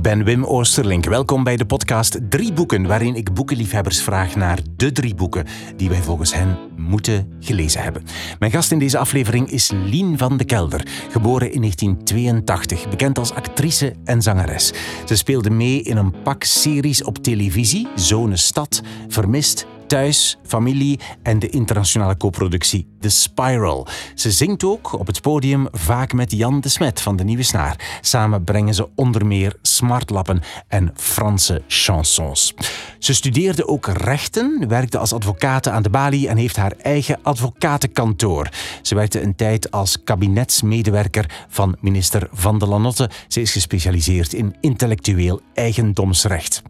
Ik ben Wim Oosterlink. Welkom bij de podcast Drie Boeken, waarin ik boekenliefhebbers vraag naar de drie boeken die wij volgens hen moeten gelezen hebben. Mijn gast in deze aflevering is Lien van de Kelder, geboren in 1982, bekend als actrice en zangeres. Ze speelde mee in een pak series op televisie, Zone Stad, Vermist, Thuis, Familie en de internationale co-productie The Spiral. Ze zingt ook op het podium vaak met Jan de Smet van de Nieuwe Snaar. Samen brengen ze onder meer smartlappen en Franse chansons. Ze studeerde ook rechten, werkte als advocaat aan de balie en heeft haar eigen advocatenkantoor. Ze werkte een tijd als kabinetsmedewerker van minister Van der Lanotte. Ze is gespecialiseerd in intellectueel eigendomsrecht.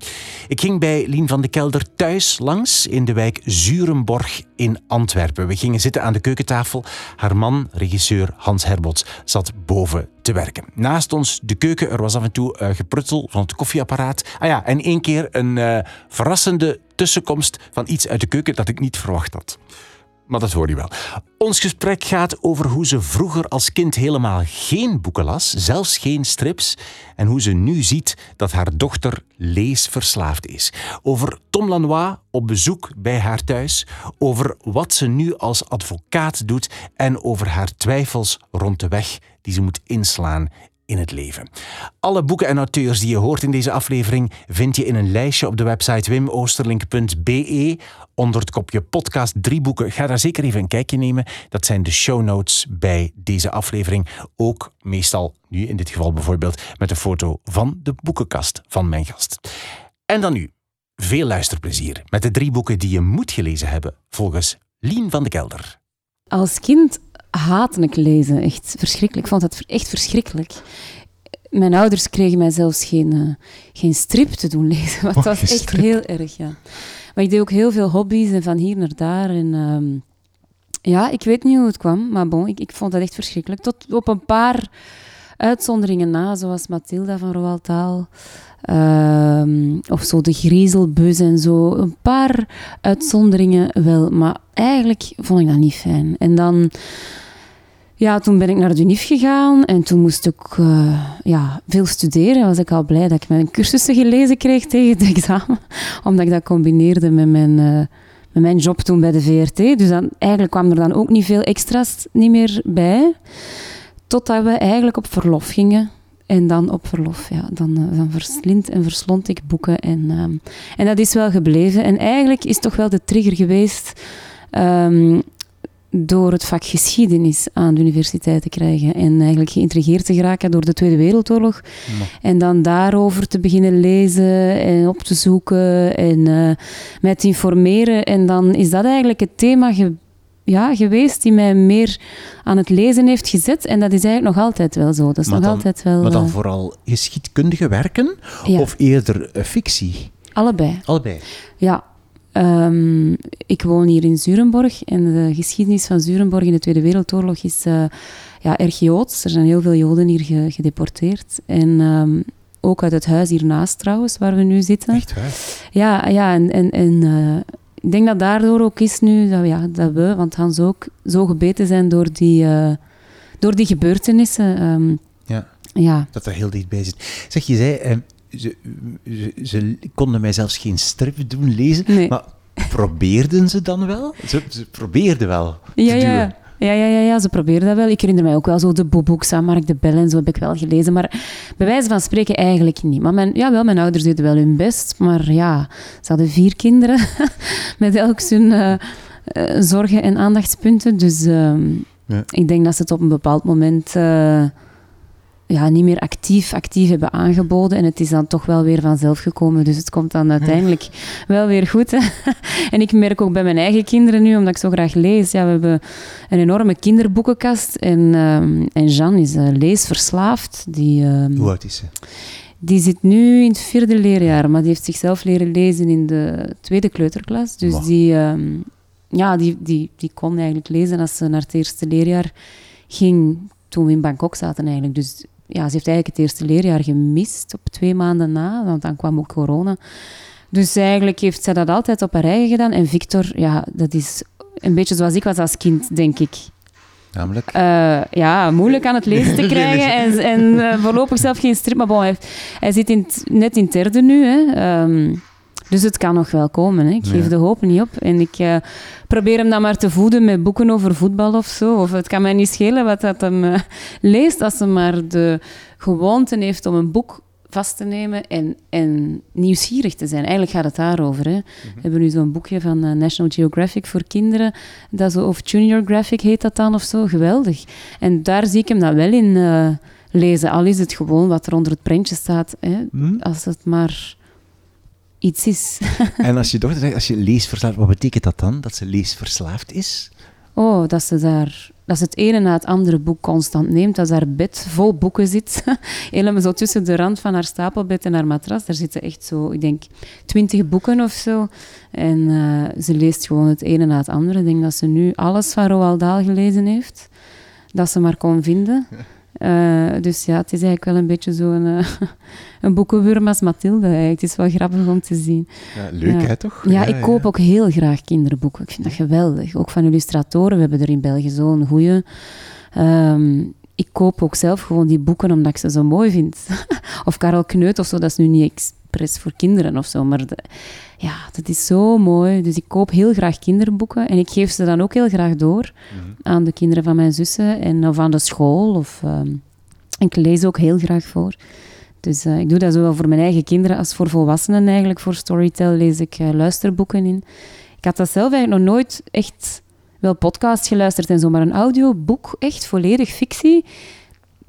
Ik ging bij Lien van de Kelder thuis langs in de wijk Zurenborg in Antwerpen. We gingen zitten aan de keukentafel. Haar man, regisseur Hans Herbots, zat boven te werken. Naast ons de keuken. Er was af en toe uh, gepruttel van het koffieapparaat. Ah ja, en één keer een uh, verrassende tussenkomst van iets uit de keuken dat ik niet verwacht had. Maar dat hoor je wel. Ons gesprek gaat over hoe ze vroeger als kind helemaal geen boeken las, zelfs geen strips, en hoe ze nu ziet dat haar dochter leesverslaafd is. Over Tom Lanois op bezoek bij haar thuis, over wat ze nu als advocaat doet en over haar twijfels rond de weg die ze moet inslaan in het leven. Alle boeken en auteurs die je hoort in deze aflevering vind je in een lijstje op de website wimoosterlink.be onder het kopje podcast drie boeken. Ga daar zeker even een kijkje nemen. Dat zijn de show notes bij deze aflevering. Ook meestal, nu in dit geval bijvoorbeeld, met een foto van de boekenkast van mijn gast. En dan nu, veel luisterplezier met de drie boeken die je moet gelezen hebben volgens Lien van de Kelder. Als kind haatte ik lezen. Echt verschrikkelijk. Ik vond het echt verschrikkelijk. Mijn ouders kregen mij zelfs geen, uh, geen strip te doen lezen. Wat was echt strip. heel erg, ja. Maar ik deed ook heel veel hobby's en van hier naar daar. En, uh, ja, ik weet niet hoe het kwam, maar bon, ik, ik vond dat echt verschrikkelijk. Tot op een paar uitzonderingen na, zoals Mathilda van Roald Dahl. Uh, of zo de griezelbus en zo. Een paar uitzonderingen wel, maar eigenlijk vond ik dat niet fijn. En dan ja, toen ben ik naar de UNIF gegaan en toen moest ik uh, ja, veel studeren. Was ik al blij dat ik mijn cursussen gelezen kreeg tegen het examen, omdat ik dat combineerde met mijn, uh, met mijn job toen bij de VRT. Dus dan, eigenlijk kwam er dan ook niet veel extra's niet meer bij, totdat we eigenlijk op verlof gingen. En dan op verlof, ja, dan, uh, dan verslind en verslond ik boeken. En, en dat is wel gebleven. En eigenlijk is toch wel de trigger geweest um, door het vak geschiedenis aan de universiteit te krijgen. En eigenlijk geïntrigeerd te geraken door de Tweede Wereldoorlog. En dan daarover te beginnen lezen en op te zoeken en uh, mij te informeren. En dan is dat eigenlijk het thema ge ja, geweest die mij meer aan het lezen heeft gezet. En dat is eigenlijk nog altijd wel zo. Dat is nog dan, altijd wel, maar dan vooral geschiedkundige werken ja. of eerder uh, fictie? Allebei. Allebei. Ja, Um, ik woon hier in Zurenborg en de geschiedenis van Zurenborg in de Tweede Wereldoorlog is uh, ja, erg joods. Er zijn heel veel Joden hier ge gedeporteerd. En um, ook uit het huis hiernaast trouwens, waar we nu zitten. Echt waar? Ja, ja en, en, en uh, ik denk dat daardoor ook is nu dat, ja, dat we, want Hans ook, zo gebeten zijn door die, uh, door die gebeurtenissen. Um, ja. ja, dat er heel dichtbij zit. Zeg, je zei ze, ze, ze, konden mij zelfs geen strip doen lezen, nee. maar probeerden ze dan wel? Ze, ze probeerden wel ja, te ja. duwen. Ja, ja, ja, ja, ze probeerden dat wel. Ik herinner mij ook wel zo de boeboeks aan Mark de Bel en zo heb ik wel gelezen. Maar bij wijze van spreken eigenlijk niet. Maar mijn, ja, wel, mijn ouders deden wel hun best. Maar ja, ze hadden vier kinderen met elk hun uh, uh, zorgen en aandachtspunten. Dus uh, ja. ik denk dat ze het op een bepaald moment eh, ja, niet meer actief, actief hebben aangeboden. En het is dan toch wel weer vanzelf gekomen. Dus het komt dan uiteindelijk wel weer goed. Hè? En ik merk ook bij mijn eigen kinderen nu, omdat ik zo graag lees. Ja, we hebben een enorme kinderboekenkast. En, um, en Jean is uh, leesverslaafd. Die, um, Hoe oud is ze? Die zit nu in het vierde leerjaar, maar die heeft zichzelf leren lezen in de tweede kleuterklas. Dus wow. die, um, ja, die, die, die kon eigenlijk lezen als ze naar het eerste leerjaar ging toen we in Bangkok zaten eigenlijk. Dus ja, ze heeft eigenlijk het eerste leerjaar gemist op twee maanden na, want dan kwam ook corona. Dus eigenlijk heeft zij dat altijd op haar eigen gedaan. En Victor, ja, dat is een beetje zoals ik was als kind, denk ik. Namelijk? Uh, ja, moeilijk aan het lezen te krijgen en, en uh, voorlopig zelf geen strip. Maar bon, hij, hij zit in net in het derde nu. Hè. Um, dus het kan nog wel komen. Hè. Ik geef de hoop niet op. En ik uh, probeer hem dan maar te voeden met boeken over voetbal of zo. Of het kan mij niet schelen wat dat hem leest, als hij maar de gewoonte heeft om een boek vast te nemen en, en nieuwsgierig te zijn. Eigenlijk gaat het daarover. Hè. Mhm. We hebben nu zo'n boekje van uh, National Geographic voor kinderen, dat zo, of Junior Graphic heet dat dan of zo. Geweldig. En daar zie ik hem dan wel in lezen. Al is het gewoon wat er onder het prentje staat. Hè. Mhm. Als het maar iets is. en als je dochter zegt, als je leesverslaafd, wat betekent dat dan? Dat ze leesverslaafd is? Oh, dat ze daar dat ze het ene na het andere boek constant neemt. Dat ze haar bed vol boeken zit. Helemaal zo tussen de rand van haar stapelbed en haar matras. Daar zitten echt zo, ik denk, twintig boeken of zo. En eh, ze leest gewoon het ene na het andere. Ik denk dat ze nu alles van Roald Dahl gelezen heeft. Dat ze maar kon vinden. Uh, dus ja, het is eigenlijk wel een beetje zo'n uh, een boekenwurm als Mathilde. Eigenlijk. Het is wel grappig om te zien. Ja, leuk hè, toch? Ja, ik koop ook heel graag kinderboeken. Ik vind dat geweldig. Ook van illustratoren. We hebben er in België zo'n goede. Um, ik koop ook zelf gewoon die boeken omdat ik ze zo mooi vind. of Karel Kneut of zo, dat is nu niet expres voor kinderen of zo. Maar de, ja, dat is zo mooi. Dus ik koop heel graag kinderboeken en ik geef ze dan ook heel graag door mhm. aan de kinderen van mijn zussen en, of aan de school. Of, um, ik lees ook heel graag voor. Dus uh, ik doe dat zowel voor mijn eigen kinderen als voor volwassenen eigenlijk. Voor Storytel lees ik uh, luisterboeken in. Ik had dat zelf eigenlijk nog nooit echt wel podcast geluisterd en zo, maar een audioboek, echt volledig fictie,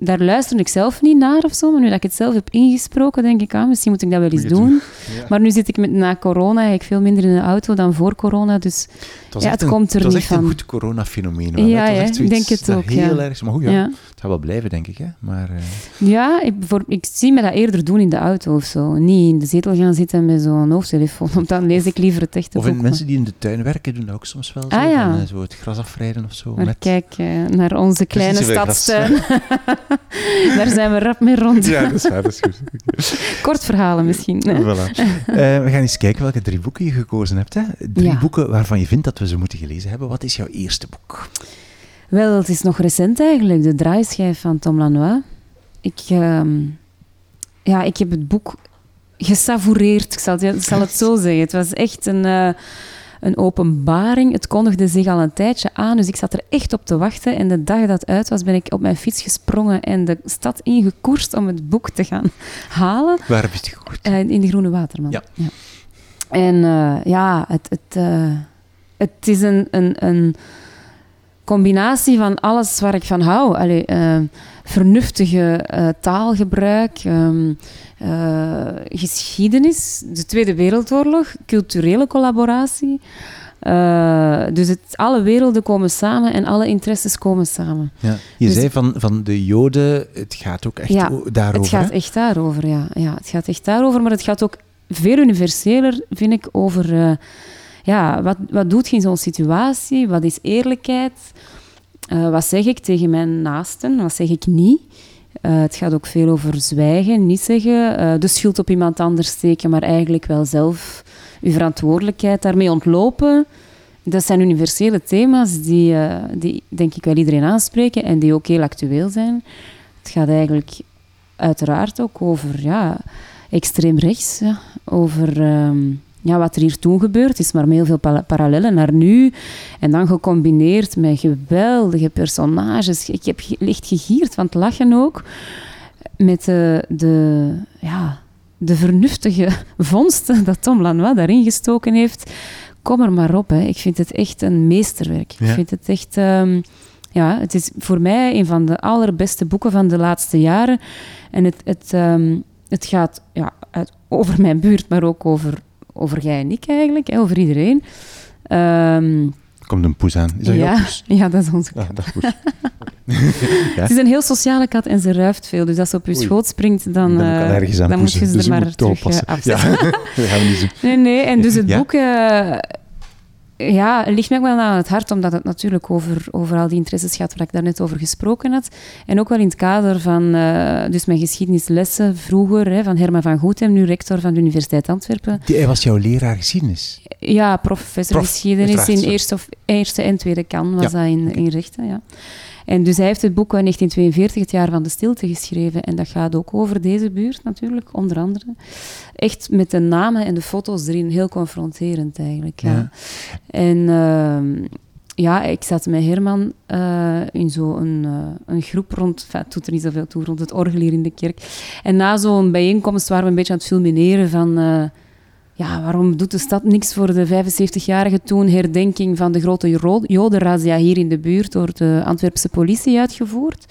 daar luisterde ik zelf niet naar of zo. Maar nu dat ik het zelf heb ingesproken, denk ik, ah, misschien moet ik dat wel eens doen. Maar nu zit ik met, na corona eigenlijk veel minder in de auto dan voor corona. Dus het, ja, het komt er niet van. Het was echt een goed corona-fenomeen. Ja, ja ik denk het ook. Heel erg. Maar goed, ja, het gaat wel blijven, denk ik. Hè? Maar, uh... Ja, ik, voor, ik zie me dat eerder doen in de auto of zo. Niet in de zetel gaan zitten met zo'n hoofdtelefoon. Want dan lees ik liever het echte Of in mensen die in de tuin werken doen dat ook soms wel. Zo, ah, ja. Van, uh, zo het gras afrijden of zo. Maar met... kijk uh, naar onze kleine stadstuin. Daar zijn we rap mee rond. Ja, dat is waar, dat is goed. Kort verhalen misschien. Voilà. Uh, we gaan eens kijken welke drie boeken je gekozen hebt. Hè? Drie boeken waarvan je vindt dat we ze moeten gelezen hebben. Wat is jouw eerste boek? Wel, het is nog recent eigenlijk. De draaischijf van Tom Lanois. Ik, uh, ja, ik heb het boek gesavoureerd. Ik zal, ik zal het zo zeggen. Het was echt een... Uh, een openbaring. Het kondigde zich al een tijdje aan, dus ik zat er echt op te wachten. En de dag dat het uit was, ben ik op mijn fiets gesprongen en de stad ingekoerst om het boek te gaan halen. Waar heb je het gekocht? Uh, in de Groene Waterman. Ja. ja. En uh, ja, het, het, uh, het is een, een, een combinatie van alles waar ik van hou. Allee, vernuftige taalgebruik, um, uh, geschiedenis, de Tweede Wereldoorlog, culturele collaboratie. Uh, dus het, alle werelden komen samen en alle interesses komen samen. Ja. Je dus zei van, van de Joden, het gaat ook echt ja, daarover. Het gaat echt daarover, ja. ja. Het gaat echt daarover, maar het gaat ook veel universeler, vind ik, over ja, wat, wat doet je in zo'n situatie? Wat is eerlijkheid? Uh, wat zeg ik tegen mijn naasten? Wat zeg ik niet? Uh, het gaat ook veel over zwijgen, niet zeggen, uh, de schuld op iemand anders steken, maar eigenlijk wel zelf uw verantwoordelijkheid daarmee ontlopen. Dat zijn universele thema's die, die denk ik wel iedereen aanspreken en die ook heel actueel zijn. Het gaat eigenlijk uiteraard ook over ja, extreem rechts, ja, over... Um, ja, wat er hier toen gebeurd is, maar met heel veel parallellen naar nu. En dan gecombineerd met geweldige personages. Ik heb licht gegierd van het lachen ook. Met de, de, ja, de vernuftige vondsten dat Tom Lanois daarin gestoken heeft. Kom er maar op. Hè. Ik vind het echt een meesterwerk. Ik vind het echt... Um, ja, het is voor mij een van de allerbeste boeken van de laatste jaren. En het, het, um, het gaat ja, over mijn buurt, maar ook over over jij en ik eigenlijk, hè, over iedereen. Um, Komt een poes aan. Is dat ja, poes? Ja, dat is onze kat. Ah, dag poes. ja. Het is een heel sociale kat en ze ruift veel. Dus als ze op je schoot springt, dan, dan, dan moet je ze dus er maar terug uh, afzetten. Ja, dat gaan we niet doen. Nee, nee. En dus het boek... Uh, ja, het ligt mij ook wel aan het hart, omdat het natuurlijk over, over al die interesses gaat waar ik daarnet over gesproken had. En ook wel in het kader van uh, dus mijn geschiedenislessen vroeger, hè, van Herman van Goethem, nu rector van de Universiteit Antwerpen. Die, hij was jouw leraar geschiedenis? Ja, professor Prof, geschiedenis in eerste, of, eerste en tweede kan was dat in, in rechten, ja. En dus hij heeft het boek in 1942, het jaar van de stilte, geschreven. En dat gaat ook over deze buurt natuurlijk, onder andere. Echt met de namen en de foto's erin, heel confronterend eigenlijk. Ja. En uh, ja, ik zat met Herman uh, in zo'n uh, een groep rond, enfin, het doet er niet zoveel toe, rond het orgel hier in de kerk. En na zo'n bijeenkomst waren we een beetje aan het fulmineren van eh, ja, waarom doet de stad niks voor de 75-jarige toen herdenking van de grote jodenrazia hier in de buurt door de Antwerpse politie uitgevoerd?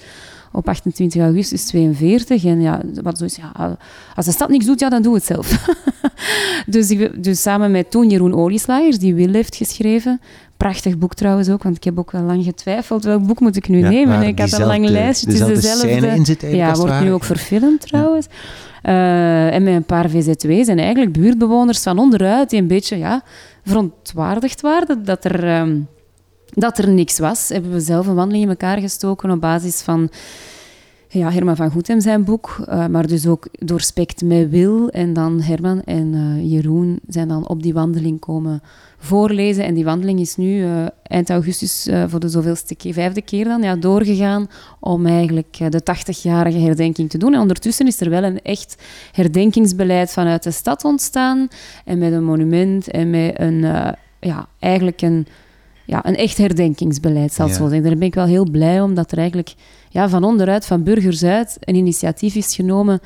Op 28 augustus 42. En ja, wat zo is, ja, als de stad niks doet, ja, dan doe het zelf. dus, ik, dus samen met toen Jeroen Olieslagers, die Will heeft geschreven. Prachtig boek trouwens ook, want ik heb ook wel lang getwijfeld welk boek moet ik nu nemen. Ik had een lang lijstje. Het is dezelfde. ja, wordt nu ook verfilmd trouwens. Uh, en met een paar VZW's en eigenlijk buurtbewoners van onderuit die een beetje ja, verontwaardigd waren dat er, um, dat er niks was. Hebben we zelf een wandeling in elkaar gestoken op basis van ja, Herman van Goethem zijn boek, uh, maar dus ook doorspekt met Wil. En dan Herman en uh, Jeroen zijn dan op die wandeling komen voorlezen. En die wandeling is nu uh, eind augustus voor de zoveelste keer, vijfde keer dan, ja, doorgegaan om eigenlijk de 80-jarige herdenking te doen. En ondertussen is er wel een echt herdenkingsbeleid vanuit de stad ontstaan. En met een monument en met een, ja, eigenlijk een, ja, een echt herdenkingsbeleid, zal ik zo zeggen. Daar ben ik wel heel blij om, dat er eigenlijk ja, van onderuit, van burgers uit, een initiatief is genomen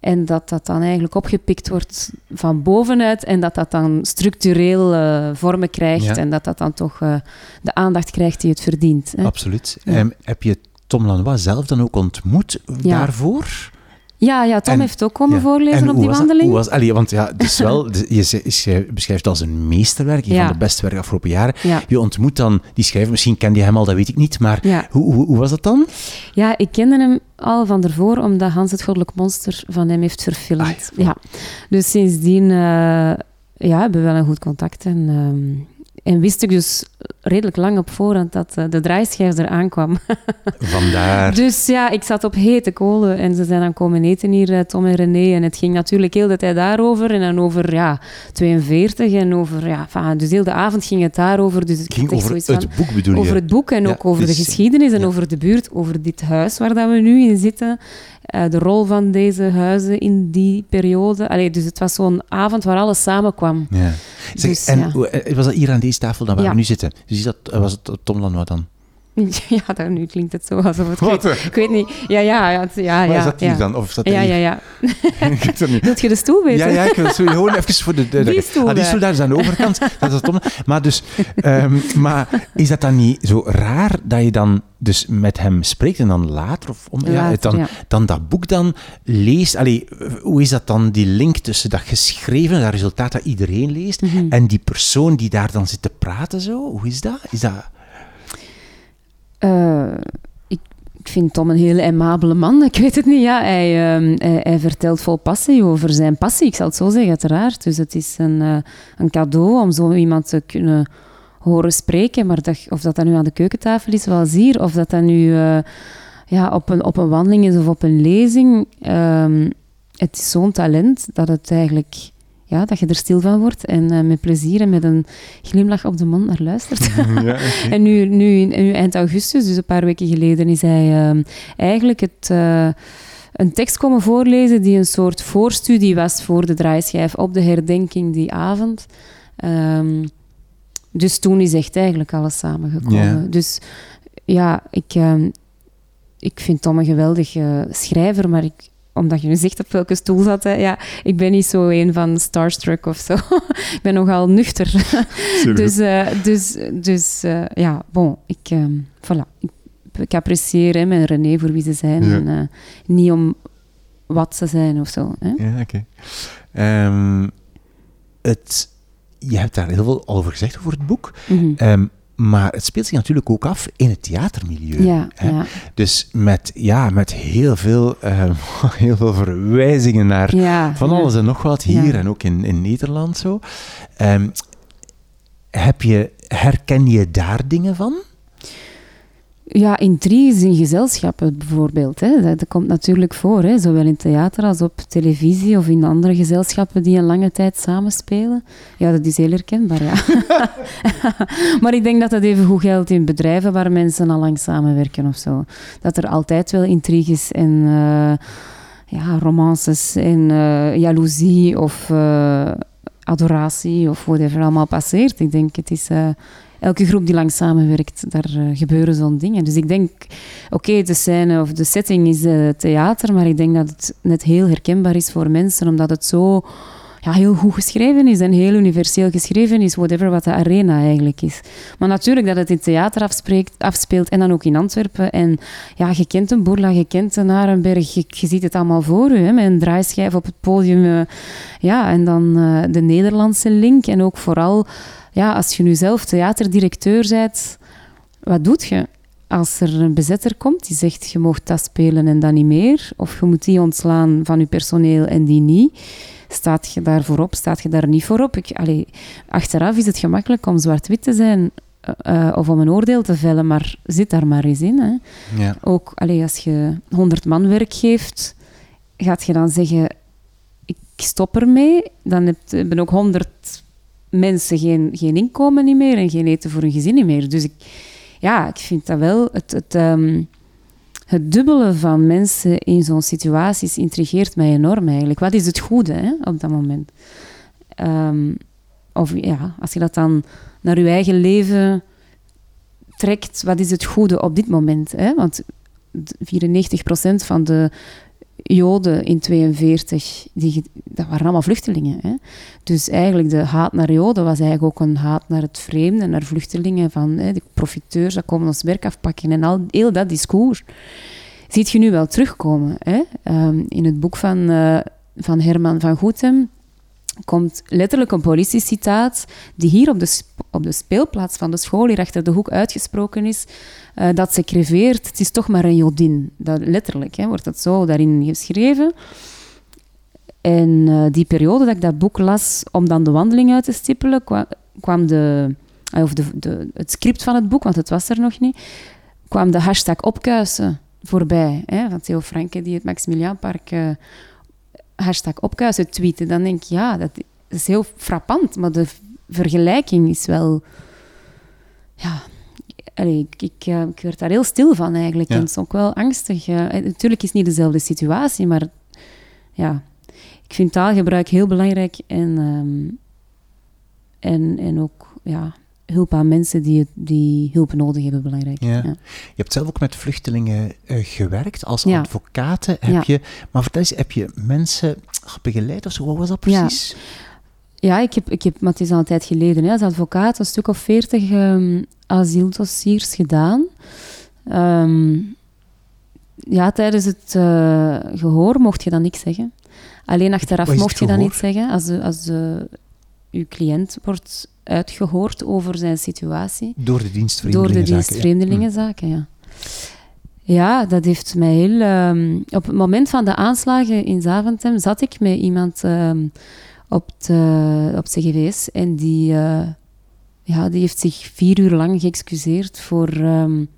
en dat dat dan eigenlijk opgepikt wordt van bovenuit en dat dat dan structureel uh, vormen krijgt en dat dat dan toch uh, de aandacht krijgt die het verdient. Hè. Absoluut. Ja. Um, heb je Tom Lanois zelf dan ook ontmoet ja. daarvoor? Ja, ja Tom heeft ook komen voorlezen op die wandeling. Hoe was, allee, want ja, dus wel, je, je beschrijft het als een meesterwerk, een van de beste werken afgelopen jaren. Je ontmoet dan die schrijver, misschien kende je hem al, dat weet ik niet, maar hoe, hoe, hoe, was dat dan? Ja, ik kende hem al van ervoor, omdat Hans het Goddelijk Monster van hem heeft verfilmd. Ah, ja. Dus sindsdien uh, ja, hebben we wel een goed contact. En, uh, en wist ik dus redelijk lang op voorhand dat uh, de draaischijf eraan kwam. Vandaar. dus ja, ik zat op hete kolen en ze zijn dan komen eten hier, uh, Tom en René. En het ging natuurlijk heel de tijd daarover. En dan over ja, 42 en over... Ja, van, dus heel de avond ging het daarover. Dus het ging over het boek bedoel je? Over het boek en ook over de dus- geschiedenis en over de buurt, over dit huis waar dat we nu in zitten. Uh, de rol van deze huizen in die periode. Allee, dus het was zo'n avond waar alles samenkwam. Ja. Zeg, dus, en ja. was dat hier aan deze tafel dan waar we nu zitten? Dus is dat, was het Tom Lanois dan? Ja, dan, nu klinkt het zo alsof het... Wat? Ik, weet niet. Ja, ja, ja. ja, ja is dat hier dan? Of is dat ja, ja, ja, Wilt je de stoel weten? Ja, ja, ik wil gewoon even voor de... de die stoel, ah, die stoel daar is aan de overkant. dat is. Maar, dus, um, maar is dat dan niet zo raar dat je dan dus met hem spreekt en dan later, of om, ja, dan, dan dat boek dan leest. Allee, hoe is dat dan, die link tussen dat geschreven, dat resultaat dat iedereen leest, mm -hmm. en die persoon die daar dan zit te praten zo? Hoe is dat? Is dat... Uh, ik, vind Tom een hele aimabele man. Ik weet het niet. Ja, hij, uh, hij, hij, vertelt vol passie over zijn passie. Ik zal het zo zeggen, uiteraard. Dus het is een, uh, een cadeau om zo iemand te kunnen horen spreken. Maar of dat, dat nu aan de keukentafel is, wel hier. Of dat dat nu ja, op, een, op een wandeling is of op een lezing. Ehm, het is zo'n talent dat het eigenlijk ja, dat je er stil van wordt en uh, met plezier en met een glimlach op de mond naar luistert. Ja, en nu, nu, nu, eind augustus, dus een paar weken geleden, is hij uh, eigenlijk het, uh, een tekst komen voorlezen die een soort voorstudie was voor de draaischijf op de herdenking die avond. Um, dus toen is echt eigenlijk alles samengekomen. Dus ja, ik, ehm, ik vind Tom een geweldige schrijver, maar ik, omdat je nu zegt op welke stoel zat. Hè. Ja, ik ben niet zo een van Starstruck of zo. ik ben nogal nuchter. dus uh, dus, dus uh, ja, bon, ik, uh, voilà. ik, ik apprecieer hè, met René voor wie ze zijn. Ja. En, uh, niet om wat ze zijn of zo. Hè. Ja, oké. Okay. Um, het, je hebt daar heel veel over gezegd over het boek. Mm -hmm. um, maar het speelt zich natuurlijk ook af in het theatermilieu. Ja, ja. Dus met, ja, met heel, veel, uh, heel veel verwijzingen naar ja, van alles en nog wat hier en ook in, in Nederland zo. Um, heb je herken je daar dingen van? Ja, intriges in gezelschappen bijvoorbeeld. Hè. Dat, komt natuurlijk voor, hè. zowel in theater als op televisie of in andere gezelschappen die een lange tijd samenspelen. Ja, dat is heel herkenbaar, ja. maar ik denk dat dat even goed geldt in bedrijven waar mensen al lang samenwerken of zo. Dat er altijd wel intriges en uh, ja, romances en uh, jaloezie of uh, adoratie of whatever allemaal passeert. Ik denk, het is elke groep die lang samenwerkt, daar uh, gebeuren zo'n dingen. Dus ik denk, oké, de scène of de setting is uh, theater, maar ik denk dat het net heel herkenbaar is voor mensen, omdat het zo ja, heel goed geschreven is en heel universeel geschreven is, whatever wat de arena eigenlijk is. Maar natuurlijk dat het in theater afspreekt, afspeelt en dan ook in Antwerpen. En ja, je kent een Boerla, je kent een Arenberg, je, ziet het allemaal voor je, hè, met een draaischijf op het podium. Uh, ja, en dan de Nederlandse link en ook vooral ja, als je nu zelf theaterdirecteur bent, wat doet je? Als er een bezetter komt die zegt je mag dat spelen en dat niet meer, of je moet die ontslaan van je personeel en die niet, staat je daar voorop, staat je daar niet voorop? Ik, allee, achteraf is het gemakkelijk om zwart-wit te zijn uh, of om een oordeel te vellen, maar zit daar maar eens in. Hè. Ja. Ook allee, als je 100 man werk geeft, gaat je dan zeggen: Ik stop ermee. Dan heb je ook 100 mensen geen, geen inkomen niet meer en geen eten voor hun gezin niet meer. Dus ik, ja, ik vind dat wel het, het, um, het dubbele van mensen in zo'n situaties intrigeert mij enorm eigenlijk. Wat is het goede hè, op dat moment? Um, of ja, als je dat dan naar je eigen leven trekt, wat is het goede op dit moment? Hè? Want 94% van de Joden in 42, die, dat waren allemaal vluchtelingen. Hè? Dus eigenlijk de haat naar Joden was eigenlijk ook een haat naar het vreemde, naar vluchtelingen, van hè, de profiteurs, dat komen ons werk afpakken. En al, heel dat discours ziet je nu wel terugkomen. Hè? Um, in het boek van, uh, van Herman van Goethem komt letterlijk een politiecitaat die hier op de, op de speelplaats van de school, hier achter de hoek uitgesproken is, uh, dat ze creveert, het is toch maar een jodin. Dat, letterlijk hè, wordt dat zo daarin geschreven. En uh, die periode dat ik dat boek las, om dan de wandeling uit te stippelen, kwam, de, uh, of de, de, het script van het boek, want het was er nog niet, kwam de hashtag opkuisen voorbij. Hè, van Theo Franke, die het Maximiliaanpark hashtag opkuisen tweeten, dan denk ik, ja, dat is heel frappant. Maar de vergelijking is wel... Ja, allee, ik, ik, uh, ik, werd daar heel stil van eigenlijk. En het is ook wel angstig. Uh, natuurlijk is het niet dezelfde situatie, maar ja, ik vind taalgebruik heel belangrijk. En, um, en, en ook, ja, hulp aan mensen die, die hulp nodig hebben belangrijk. Ja. Je hebt zelf ook met vluchtelingen uh, gewerkt als ja. advocaten. Heb je, maar vertel eens, heb je mensen begeleid of zo? Wat was dat precies? Ja, ik heb, ik heb, maar het is al een tijd geleden, hè, als advocaat een stuk of veertig um, asieldossiers gedaan. Um, ja, tijdens het uh, gehoor mocht je dan niks zeggen. Alleen achteraf mocht je dan niet zeggen. Als, als uh, uw cliënt wordt uitgehoord over zijn situatie. Door de dienst Vreemdelingenzaken. ja. Ja, dat heeft mij heel... Um, op het moment van de aanslagen in Zaventem zat ik met iemand um, op, de, op CGVS en die, uh, ja, die heeft zich vier uur lang geëxcuseerd voor... Um,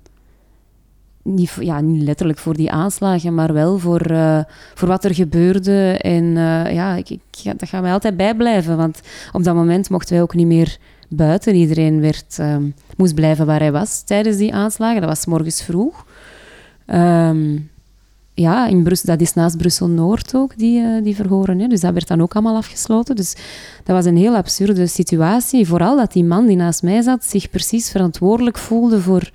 niet, ja, niet letterlijk voor die aanslagen, maar wel voor, uh, voor wat er gebeurde. En uh, ja, ik, ik, dat gaat mij altijd bijblijven, want op dat moment mochten wij ook niet meer buiten. Iedereen werd, um, moest blijven waar hij was tijdens die aanslagen. Dat was morgens vroeg. Um, ja, in Brussel, dat is naast Brussel-Noord ook, die, uh, die verhoren. Hè? Dus dat werd dan ook allemaal afgesloten. Dus dat was een heel absurde situatie. Vooral dat die man die naast mij zat zich precies verantwoordelijk voelde voor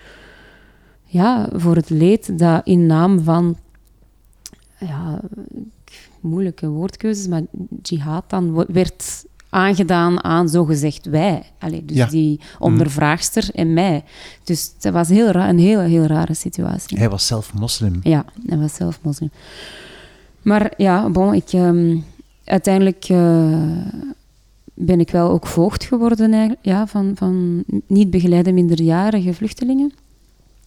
ja, voor het leed dat in naam van, ja, moeilijke woordkeuzes, maar jihad dan werd aangedaan aan zogezegd wij. Allee, dus die ondervraagster en mij. Dus dat was heel een hele, heel rare situatie. Hij was zelf moslim. Ja, hij was zelf moslim. Maar ja, bon, ik, um, uiteindelijk uh, ben ik wel ook voogd geworden ja, van, van niet begeleide minderjarige vluchtelingen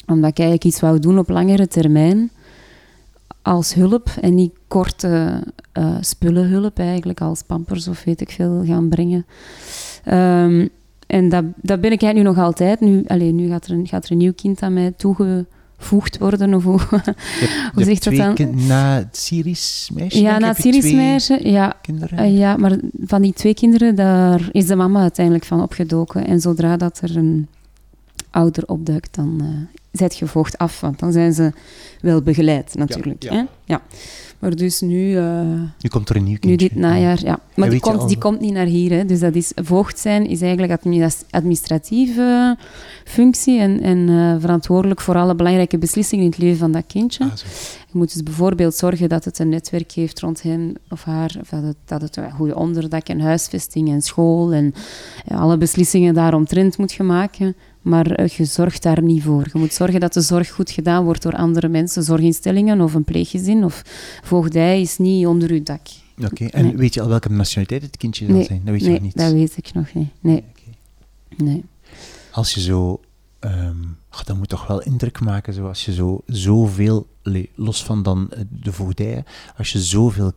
omdat ik eigenlijk iets wou doen op langere termijn als hulp en niet korte uh, spullenhulp eigenlijk, als pampers of weet ik veel gaan brengen. Um, En dat, dat ben ik eigenlijk nu nog altijd. Nu, alleen, nu gaat, er een, gaat er een nieuw kind aan mij toegevoegd worden. Of hoe, hoe zegt dat dan? na het Syrisch meisje? Ja, na het Syrisch meisje. Ja, uh, ja, maar van die twee kinderen, daar is de mama uiteindelijk van opgedoken. En zodra dat er een ouder opduikt, dan uh, zet je vocht af. Want dan zijn ze wel begeleid, natuurlijk. Ja, ja. Hè? ja. Maar dus nu... Uh, nu komt er een nieuw kindje. Nu dit najaar, ja. Maar die komt, die komt niet naar hier. Hè. Dus dat is, voogd zijn is eigenlijk administratieve functie en, en uh, verantwoordelijk voor alle belangrijke beslissingen in het leven van dat kindje. Ah, je moet dus bijvoorbeeld zorgen dat het een netwerk heeft rond hem of haar, of dat het, dat het een goede onderdak en huisvesting en school en alle beslissingen daaromtrent moet je maken. Maar eh, je zorgt daar niet voor. Je moet zorgen dat de zorg goed gedaan wordt door andere mensen, zorginstellingen of een pleeggezin of voogdij is niet onder uw dak. Oké, en weet je al welke nationaliteit het kindje zal zijn? Dat weet je nog niet? dat weet ik nog niet. Nee. nee. Als je zo... Um, dat moet toch wel indruk maken, zo, als je zo zoveel, los van dan eh, de voogdij, als je zoveel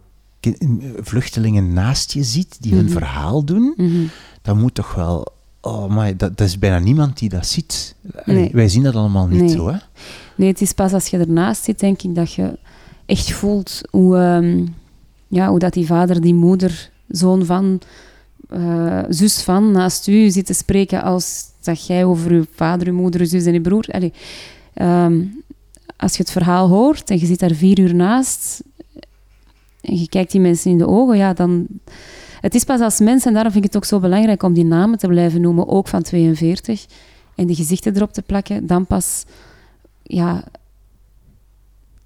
vluchtelingen naast je ziet die hun mhm. verhaal doen, mm dan moet toch wel Oh, maar dat, dat, is bijna niemand die dat ziet. Wij zien dat allemaal niet zo, hè? Nee, het is pas als je ernaast zit, denk ik, dat je echt voelt hoe, um, ja, hoe dat die vader, die moeder, zoon van, uh, zus van, naast u zit te spreken als dat jij over uw vader, uw moeder, uw zus en uw broer... Allee, um, als je het verhaal hoort en je zit daar vier uur naast en je kijkt die mensen in de ogen, ja, dan het is pas als mens, en daarom vind ik het ook zo belangrijk om die namen te blijven noemen, ook van 42, en de gezichten erop te plakken, dan pas, ja,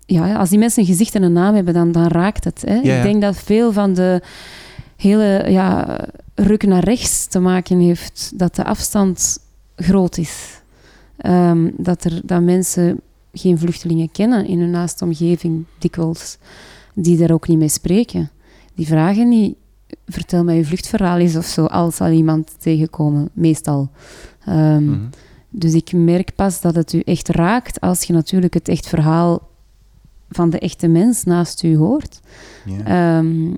ja als die mensen een gezicht en een naam hebben, dan, dan raakt het. Hè? Ik denk dat veel van de hele ja, ruk naar rechts te maken heeft, dat de afstand groot is. Ehm, dat, er, dat mensen geen vluchtelingen kennen in hun naaste omgeving, dikwijls, die daar ook niet mee spreken. Die vragen niet vertel mij je vluchtverhaal eens of zo, als al iemand tegenkomen, meestal. Ehm, mhm. Dus ik merk pas dat het u echt raakt als je natuurlijk het echt verhaal van de echte mens naast u hoort. Ehm,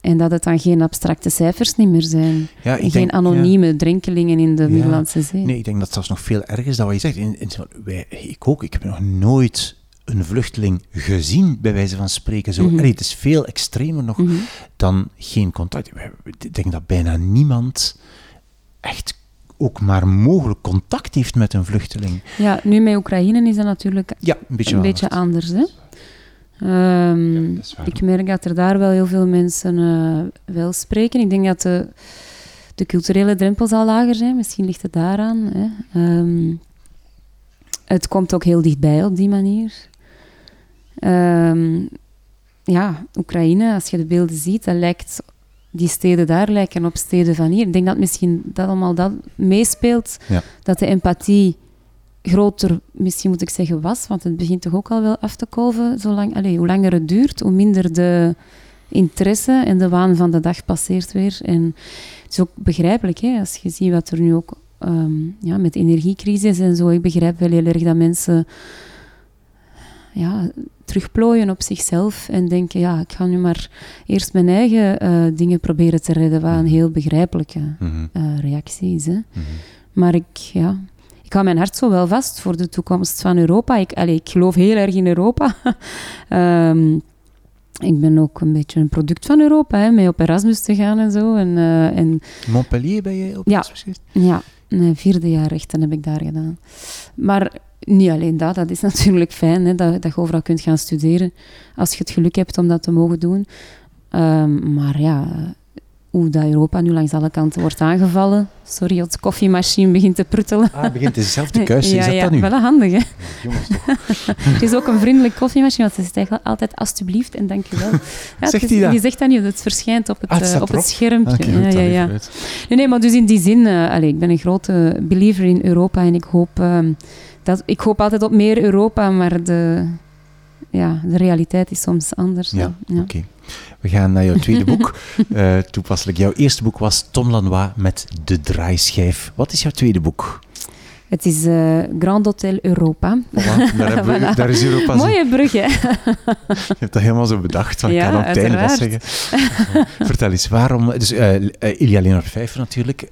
en dat het dan geen abstracte cijfers niet meer zijn. Ja, geen denk, anonieme drenkelingen in de Middellandse Zee. Nee, ik denk dat het zelfs nog veel erger is dan wat je zegt. In, in, wij, ik ook, ik heb nog nooit een vluchteling gezien, bij wijze van spreken. Zo. Mm het is veel extremer nog mhm. dan geen contact. Ik denk dat bijna niemand echt ook maar mogelijk contact heeft met een vluchteling. Ja, nu met Oekraïne is dat natuurlijk ja, een beetje, een beetje anders. Hè? Um, ik merk dat er daar wel heel veel mensen uh, wel spreken. Ik denk dat de, de culturele drempels al lager zijn. Misschien ligt het daaraan. Hè. Um, het komt ook heel dichtbij op die manier. Um, ja, Oekraïne, als je de beelden ziet, dat lijkt, die steden daar lijken op steden van hier. Ik denk dat misschien dat allemaal dat meespeelt, dat de empathie groter, misschien moet ik zeggen, was, want het begint toch ook al wel af te kolven. Zolang, allez, hoe langer het duurt, hoe minder de interesse en de waan van de dag passeert weer. En het is ook begrijpelijk, hè, als je ziet wat er nu ook um, ja, met energiecrisis en zo. Ik begrijp wel heel erg dat mensen ja, terugplooien op zichzelf en denken, ja, ik ga nu maar eerst mijn eigen uh, dingen proberen te redden, wat een mhm. heel begrijpelijke mm reactie is. Hè. Mhm. Maar ik, ja, ik hou mijn hart zo wel vast voor de toekomst van Europa. Ik, allez, ik geloof heel erg in Europa. um, ik ben ook een beetje een product van Europa, hè, mee op Erasmus te gaan en zo. En, uh, en Montpellier ben je op Erasmus ja, Ja, een vierde jaar rechten heb ik daar gedaan. Maar niet alleen dat, dat is natuurlijk fijn hè, dat, dat je overal kunt gaan studeren als je het geluk hebt om dat te mogen doen. Um, maar ja, hoe dat Europa nu langs alle kanten wordt aangevallen. Sorry, het koffiemachine begint te pruttelen. Ah, begint dezelfde te kuisen. ja, is dat ja, dat nu? wel handig, hè? Ja, jongens, het is ook een vriendelijk koffiemachine, want ze zegt eigenlijk altijd alstublieft en dankjewel. Ja, zegt hij dat? Die zegt dat niet, het verschijnt op het, ah, het, uh, op het schermpje. Ah, ja, ja, ja. Nee, nee, maar dus in die zin, uh, allez, ik ben een grote believer in Europa en ik hoop... Uh, dat, ik hoop altijd op meer Europa, maar de, ja, de realiteit is soms anders. Ja, oké. We gaan naar jouw tweede boek. Uh, toepasselijk, jouw eerste boek was Tom Lanois met De Draaischijf. Wat is jouw tweede boek? Het is uh, Grand Hotel Europa. Voilà, daar, we, daar, is Europa. Mooie brug, hè? Je hebt dat helemaal zo bedacht. Van, ja, ik kan op het wat zeggen. Vertel eens, waarom... Dus uh, Ilja Leonard Vijver natuurlijk.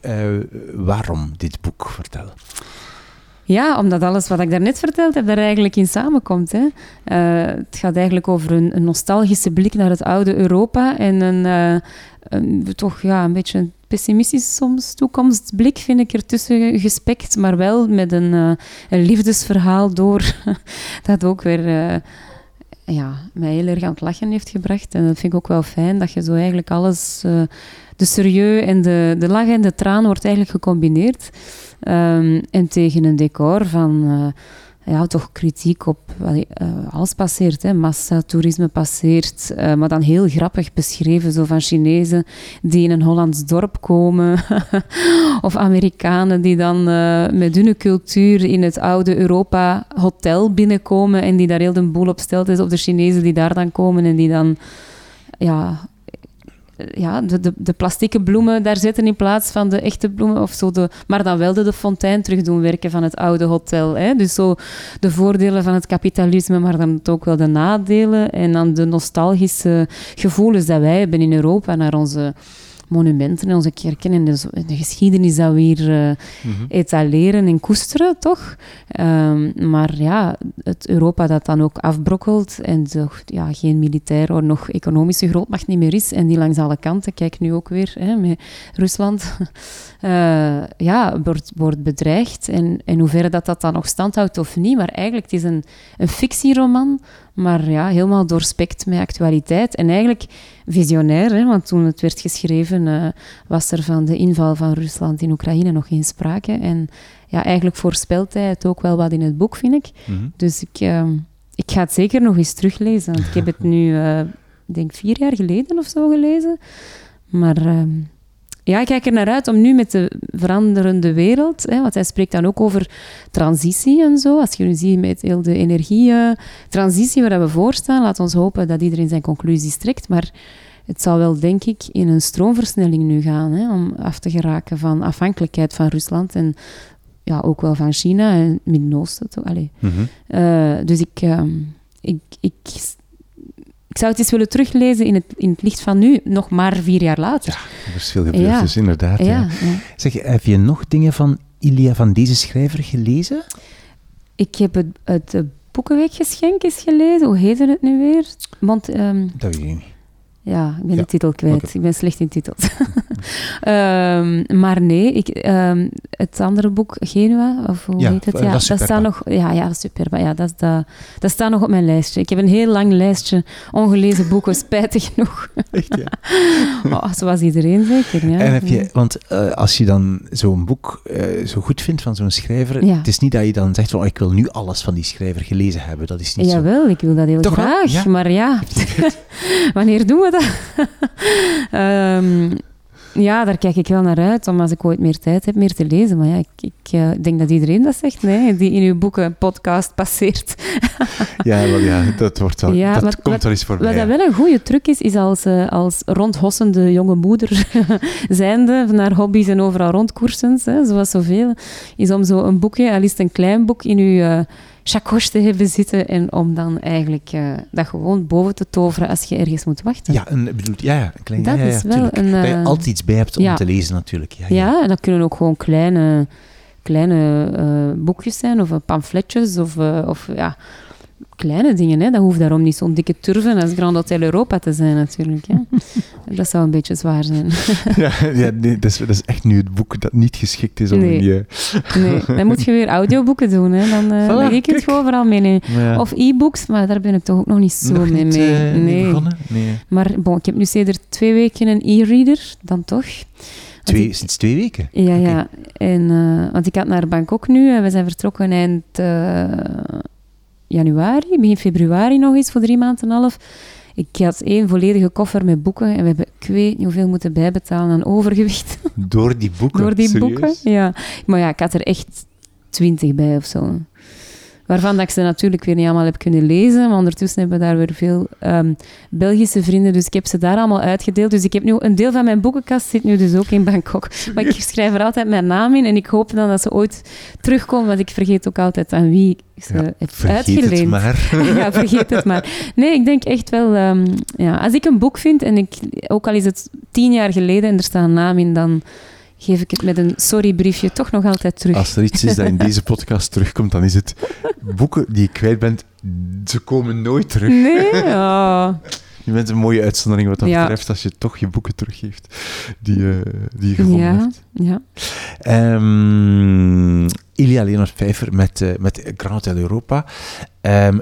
Waarom dit boek? Vertel. Ja, omdat alles wat ik daarnet verteld heb, daar eigenlijk in samenkomt. Hè. Uh, het gaat eigenlijk over een, een, nostalgische blik naar het oude Europa en een, uh, een toch ja, een beetje een pessimistisch soms toekomstblik, vind ik ertussen gespekt, maar wel met een, uh, een liefdesverhaal door dat ook weer ja, mij heel erg aan het lachen heeft gebracht. En dat vind ik ook wel fijn, dat je zo eigenlijk alles, de serieus en de, de lach en de traan wordt eigenlijk gecombineerd. Um, en tegen een decor van uh, ja, toch kritiek op uh, alles passeert. Hè. Massatoerisme passeert, uh, maar dan heel grappig beschreven, zo van Chinezen die in een Hollands dorp komen, of Amerikanen die dan met hun cultuur in het oude Europa hotel binnenkomen en die daar heel de boel op stelt is, of de Chinezen die daar dan komen en die dan ja, ja, de, de, de plastieke bloemen daar zitten in plaats van de echte bloemen. Of zo de, maar dan wel de, de fontein terug doen werken van het oude hotel. Hè. Dus zo de voordelen van het kapitalisme, maar dan ook wel de nadelen. En dan de nostalgische gevoelens dat wij hebben in Europa naar onze monumenten en onze kerken en de, de geschiedenis dat we hier uh, etaleren en koesteren, toch? Um, maar ja, het Europa dat dan ook afbrokkelt en toch ja, geen militair of nog economische grootmacht niet meer is en die langs alle kanten, kijk nu ook weer hè, met Rusland, uh, ja, wordt, wordt bedreigd. En, en hoeverre dat dat dan nog standhoudt of niet, maar eigenlijk het is een, een fictieroman maar ja, helemaal doorspekt met actualiteit. En eigenlijk visionair, hè, want toen het werd geschreven uh, was er van de inval van Rusland in Oekraïne nog geen sprake. En ja, eigenlijk voorspelt hij het ook wel wat in het boek, vind ik. Mhm. Dus ik, uh, ik ga het zeker nog eens teruglezen. Want ik heb het nu, uh, denk vier jaar geleden of zo gelezen. Maar ehm, ja, ik kijk er naar uit om nu met de veranderende wereld, hè, want hij spreekt dan ook over transitie en zo. Als je nu ziet met heel de energietransitie waar we voor staan, laat ons hopen dat iedereen zijn conclusies trekt. Maar het zal wel, denk ik, in een stroomversnelling nu gaan, hè, om af te geraken van afhankelijkheid van Rusland en ja, ook wel van China en Midden-Oosten. Mm -hmm. dus ik, uh, ik, ik ik zou het eens willen teruglezen in het, in het licht van nu, nog maar vier jaar later. Ja, er is veel gebeurd, dus inderdaad. Ja, Zeg, heb je nog dingen van Ilia van deze schrijver gelezen? Ik heb het, het Boekenweekgeschenk eens gelezen. Hoe heette het nu weer? Want, um, dat weet ik niet. Ja, ik ben de titel kwijt. Ik ben slecht in titels. um, maar nee, ik, um, het andere boek, Genua, of hoe heet het? Ja, dat, staat nog... Ja, ja, super. Ja, dat, dat, dat staat nog op mijn lijstje. Ik heb een heel lang lijstje ongelezen boeken, spijtig genoeg. Echt, ja? oh, zoals iedereen zeker, ja. En heb je... Want uh, als je dan zo'n boek uh, zo goed vindt van zo'n schrijver, ja. het is niet dat je dan zegt van, oh, ik wil nu alles van die schrijver gelezen hebben. Dat is niet Jawel, zo. ik wil dat heel Toch graag. Maar ja, wanneer doen we dat? Um, ja, daar kijk ik wel naar uit, om als ik ooit meer tijd heb, meer te lezen. Maar ja, ik, ik uh, denk dat iedereen dat zegt, nee, die in uw boeken podcast passeert. ja, wel, ja, dat, wordt wel, ja, dat wat, komt wel eens voorbij. Wat dat wel een goede truc is, is als, uh, als rondhossende jonge moeder zijnde, naar hobby's en overal rondkoersens, hè, zoals zoveel, is om zo een boekje, al is het een klein boek, in uw... Uh, chakos te hebben zitten en om dan eigenlijk uh, dat gewoon boven te toveren als je ergens moet wachten. Ja, een, bedoel, ja, ja, een klein, dat ja, ja, is wel een, dat je eh, altijd iets bij hebt om te lezen natuurlijk. Ja, ja. en dat kunnen ook gewoon kleine, kleine uh, boekjes zijn of pamfletjes of, of ja, kleine dingen. Hè. Dat hoeft daarom niet zo'n dikke turven als Grand Hotel Europa te zijn, natuurlijk. dat zou een beetje zwaar zijn. ja, ja nee, dat, is, dat is echt nu het boek dat niet geschikt is om nee. die... nee, dan moet je weer audioboeken doen. Hè. Dan, uh, voilà, ik het overal mee. Of e-books, maar daar ben ik toch ook nog niet zo mee. Niet, mee. Uh, nee. nee. Maar bon, ik heb nu sinds twee weken een e-reader, dan toch. Twee, sinds twee weken? Ja, okay. ja. En, uh, want ik had naar Bangkok nu en we zijn vertrokken eind januari, begin februari nog eens, voor drie maanden en een half. Ik had één volledige koffer met boeken en we hebben, ik weet niet hoeveel moeten bijbetalen aan overgewicht. Door die boeken? Door die boeken, ja. Maar ja, ik had er echt twintig bij of zo. Waarvan dat ik ze natuurlijk weer niet allemaal heb kunnen lezen. Maar ondertussen hebben we daar weer veel ehm, Belgische vrienden. Dus ik heb ze daar allemaal uitgedeeld. Dus ik heb nu een deel van mijn boekenkast zit nu dus ook in Bangkok. Maar ik schrijf er altijd mijn naam in. En ik hoop dan dat ze ooit terugkomen. Want ik vergeet ook altijd aan wie ik ze Ja, heb vergeet uitgeleend. het maar. ja, vergeet het maar. Nee, ik denk echt wel... ehm, ja, als ik een boek vind, en ik, ook al is het tien jaar geleden en er staat een naam in, dan geef ik het met een sorrybriefje toch nog altijd terug. Als er iets is dat in deze podcast terugkomt, dan is het boeken die je kwijt bent, ze komen nooit terug. Nee? Oh. Je bent een mooie uitzondering wat dat Ja. betreft, als je toch je boeken teruggeeft die, eh, die je gevonden Ja, hebt. ja. Ehm Ilia Leonard Pfeiffer met, eh, met Grand Hotel Europa. Ehm,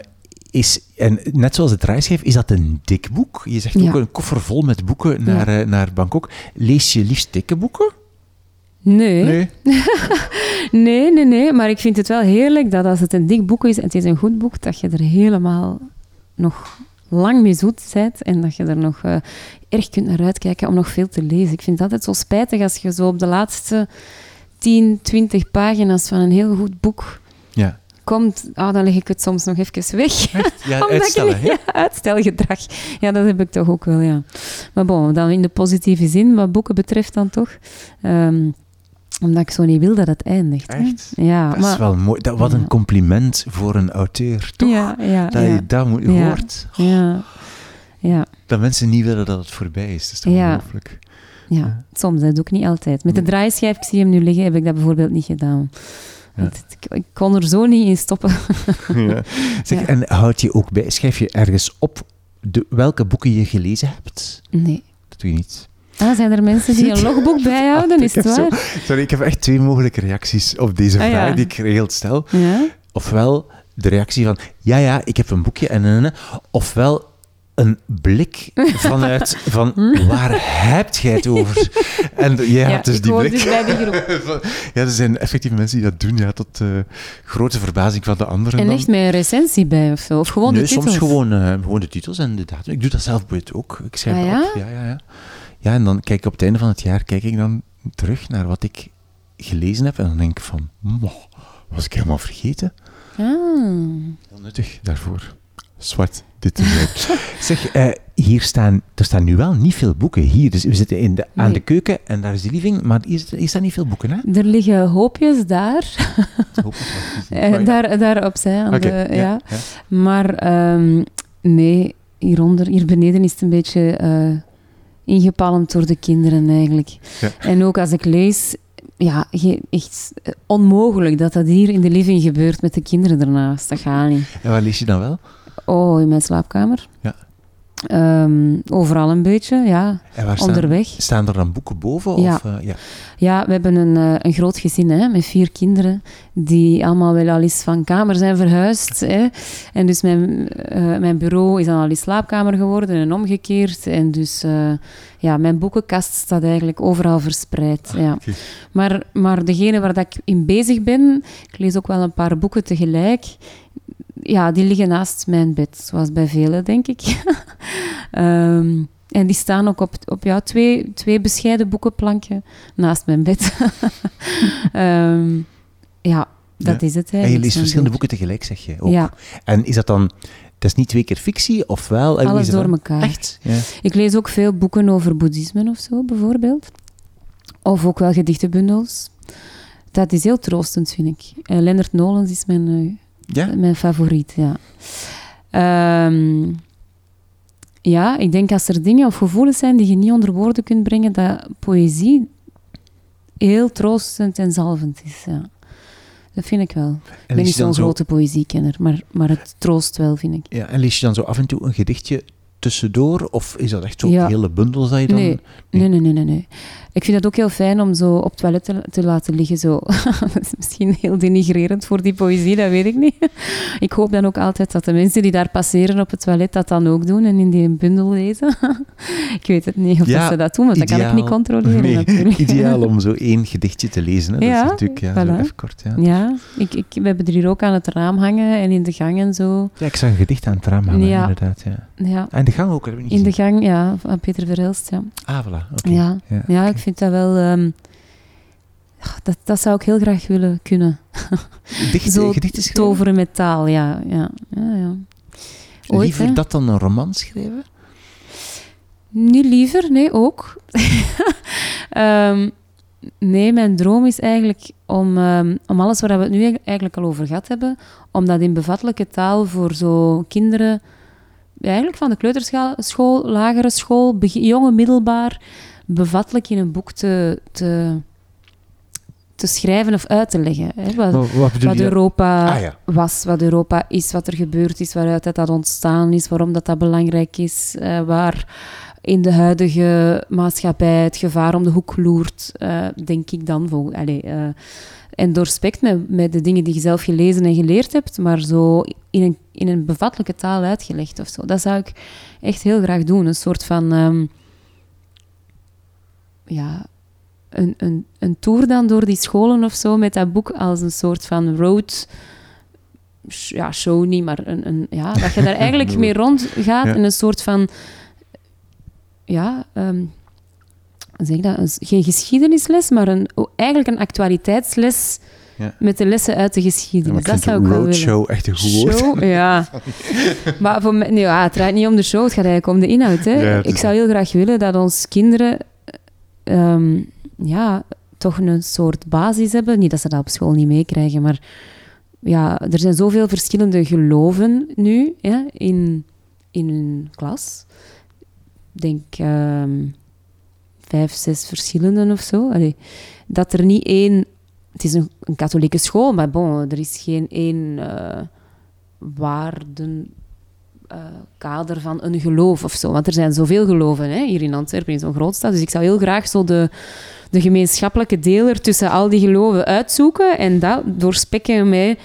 is, en net zoals het draaischijf, is dat een dik boek? Je zegt ook Ja. een koffer vol met boeken naar, eh, naar Bangkok. Lees je liefst dikke boeken? Nee. nee. Nee, nee, Maar ik vind het wel heerlijk dat als het een dik boek is en het is een goed boek, dat je er helemaal nog lang mee zoet bent en dat je er nog eh, erg kunt naar uitkijken om nog veel te lezen. Ik vind het altijd zo spijtig als je zo op de laatste 10, 20 pagina's van een heel goed boek Ja. komt, ah, dan leg ik het soms nog even weg. Ja, Omdat uitstellen, ik, hè? ja, uitstelgedrag. Ja, dat heb ik toch ook wel, ja. Maar bon, dan in de positieve zin, wat boeken betreft dan toch. Ehm, omdat ik zo niet wil dat het eindigt. hè. Echt? Ja, Dat maar... is wel mooi. Dat, wat een compliment voor een auteur, toch? Ja, ja, dat je dat moet, Ja. hoort. Ja, ja, Dat mensen niet willen dat het voorbij is. Dat is toch Ja. ongelooflijk. ja. Soms, dat doe ik niet altijd. Met de draaischijf, ik zie hem nu liggen, heb ik dat bijvoorbeeld niet gedaan. Ja. Ik, ik kon er zo niet in stoppen. Ja. Zeg, Ja. En houd je ook bij, schrijf je ergens op de, welke boeken je gelezen hebt? Nee. Dat doe je niet. Ah, zijn er mensen die een logboek bijhouden? Is het heb waar? Sorry, ik heb echt twee mogelijke reacties op deze Ah, vraag ja. die ik geregeld stel. Ja? Ofwel de reactie van, ja, ja, ik heb een boekje en en, en. Ofwel een blik vanuit van, waar hebt jij het over? En jij Ja, hebt dus die blik. dus bij die groep. Van- ja, er zijn effectief mensen die dat doen, ja, tot eh, grote verbazing van de anderen. En echt met een recensie bij of zo? Of gewoon nee, de titels? soms gewoon, eh, gewoon de titels en de datum. Ik doe dat zelf ook. Ik schrijf Ah, ja? op. Ja, ja, ja. Ja, en dan kijk ik op het einde van het jaar kijk ik dan terug naar wat ik gelezen heb. En dan denk ik van, "Moh, was ik helemaal vergeten. Ah. Heel nuttig daarvoor. Zwart, dit is het. zeg, eh, hier staan, er staan nu wel niet veel boeken hier. Dus we zitten in de, aan Nee. de keuken en daar is de living, maar hier, hier staan niet veel boeken, hè? Er liggen hoopjes daar, is die. eh, Oh, ja. daar, daar opzij. Aan de, ja, ja. ja. Maar ehm, nee, hieronder, hier beneden is het een beetje eh, ingepalmd door de kinderen eigenlijk. Ja. En ook als ik lees, ja, echt onmogelijk dat dat hier in de living gebeurt met de kinderen ernaast. Dat gaat niet. En waar lees je dan wel? Oh, in mijn slaapkamer. Ja. Ehm, overal een beetje, ja. En waar staan, Onderweg. staan er dan boeken boven? Ja. Of, eh, ja. Ja, we hebben een, eh, een groot gezin hè, met vier kinderen, die allemaal wel al eens van kamer zijn verhuisd. Hè. En dus mijn, eh, mijn bureau is dan al eens slaapkamer geworden en omgekeerd. En dus ja, mijn boekenkast staat eigenlijk overal verspreid. ja. oké. maar, maar degene waar dat ik in bezig ben, ik lees ook wel een paar boeken tegelijk, ja, die liggen naast mijn bed, zoals bij velen, denk ik. Ehm, en die staan ook op, op ja, twee, twee bescheiden boekenplankje naast mijn bed. Ehm, ja, dat Ja. is het En je leest verschillende boeken tegelijk, zeg je ook. Ja, En is dat dan... Het is niet twee keer fictie, of wel? Alles door elkaar. Echt? Ja. Ik lees ook veel boeken over boeddhisme of zo, bijvoorbeeld. Of ook wel gedichtenbundels. Dat is heel troostend, vind ik. Leonard Nolens is mijn, eh, Ja? mijn favoriet, ja. Ehm, ja, ik denk als er dingen of gevoelens zijn die je niet onder woorden kunt brengen, dat poëzie heel troostend en zalvend is, ja. Dat vind ik wel. Ik En ben niet zo'n zo, grote poëziekenner, maar, maar het troost wel, vind ik. ja, en lees je dan zo af en toe een gedichtje tussendoor? Of is dat echt zo Ja. hele dat je dan... Nee. Nee, nee, nee, nee, nee. Ik vind het ook heel fijn om zo op het toilet te, te laten liggen. Zo. dat is misschien heel denigrerend voor die poëzie, dat weet ik niet. ik hoop dan ook altijd dat de mensen die daar passeren op het toilet dat dan ook doen en in die bundel lezen. ik weet het niet of Ja, dat ze dat doen, want dat kan ik niet controleren Nee, natuurlijk. ideaal om zo één gedichtje te lezen. Hè. Dat Ja, is natuurlijk ja, zo even kort. Ja. Ja, ik, ik, we hebben er hier ook aan het raam hangen en in de gang en zo. ja, ik zag een gedicht aan het raam hangen, Ja. inderdaad. Ja. Ja, En de gang ook, dat heb ik niet in de gang, ja, van Peter Verhelst, ja. Ah, voilà. oké. Ja, Ja, ja oké. ik vind dat wel... ehm, dat, dat zou ik heel graag willen kunnen. Dicht, Zo gedichten toveren met taal, ja. ja, ja, ja. Ooit, Liever hè? dat dan een roman schrijven? Niet liever, nee, ook. Ehm, nee, mijn droom is eigenlijk om, ehm, om alles waar we het nu eigenlijk al over gehad hebben, om dat in bevattelijke taal voor zo kinderen, eigenlijk van de kleuterschool, school, lagere school, jonge, middelbaar, bevattelijk in een boek te, te, te schrijven of uit te leggen. Hè? Wat? Europa Ah, ja. was, wat Europa is, wat er gebeurd is, waaruit dat, dat ontstaan is, waarom dat, dat belangrijk is, eh, waar in de huidige maatschappij het gevaar om de hoek loert, eh, denk ik dan. Vol, allee, eh, en doorspekt met, met de dingen die je zelf gelezen en geleerd hebt, maar zo in een, in een bevattelijke taal uitgelegd of zo. Dat zou ik echt heel graag doen. Een soort van... ehm, ja, een, een, een tour dan door die scholen of zo met dat boek als een soort van road ja, show niet, maar een, een, ja, dat je daar eigenlijk mee rondgaat Ja. in een soort van ja, hoe zeg ik dat? Een geen geschiedenisles, maar een, eigenlijk een actualiteitsles Ja. met de lessen uit de Ja, geschiedenis. ik dat zou ik wel willen. roadshow echt een goed woord. Show, ja. maar voor mij, nee, ja, het draait niet om de show, het gaat eigenlijk om de inhoud. Hè. Ja, ik zou heel graag willen dat ons kinderen ehm, ja, toch een soort basis hebben. Niet dat ze dat op school niet meekrijgen, maar ja, er zijn zoveel verschillende geloven nu hè, in, in hun klas. Ik denk ehm, vijf, zes verschillende of zo. Dat er niet één... Het is een, katholieke school, maar bon, er is geen één eh waarden... eh, kader van een geloof of zo. Want er zijn zoveel geloven hè, hier in Antwerpen, in zo'n grootstad. Dus ik zou heel graag zo de, de gemeenschappelijke deler tussen al die geloven uitzoeken en dat doorspekken met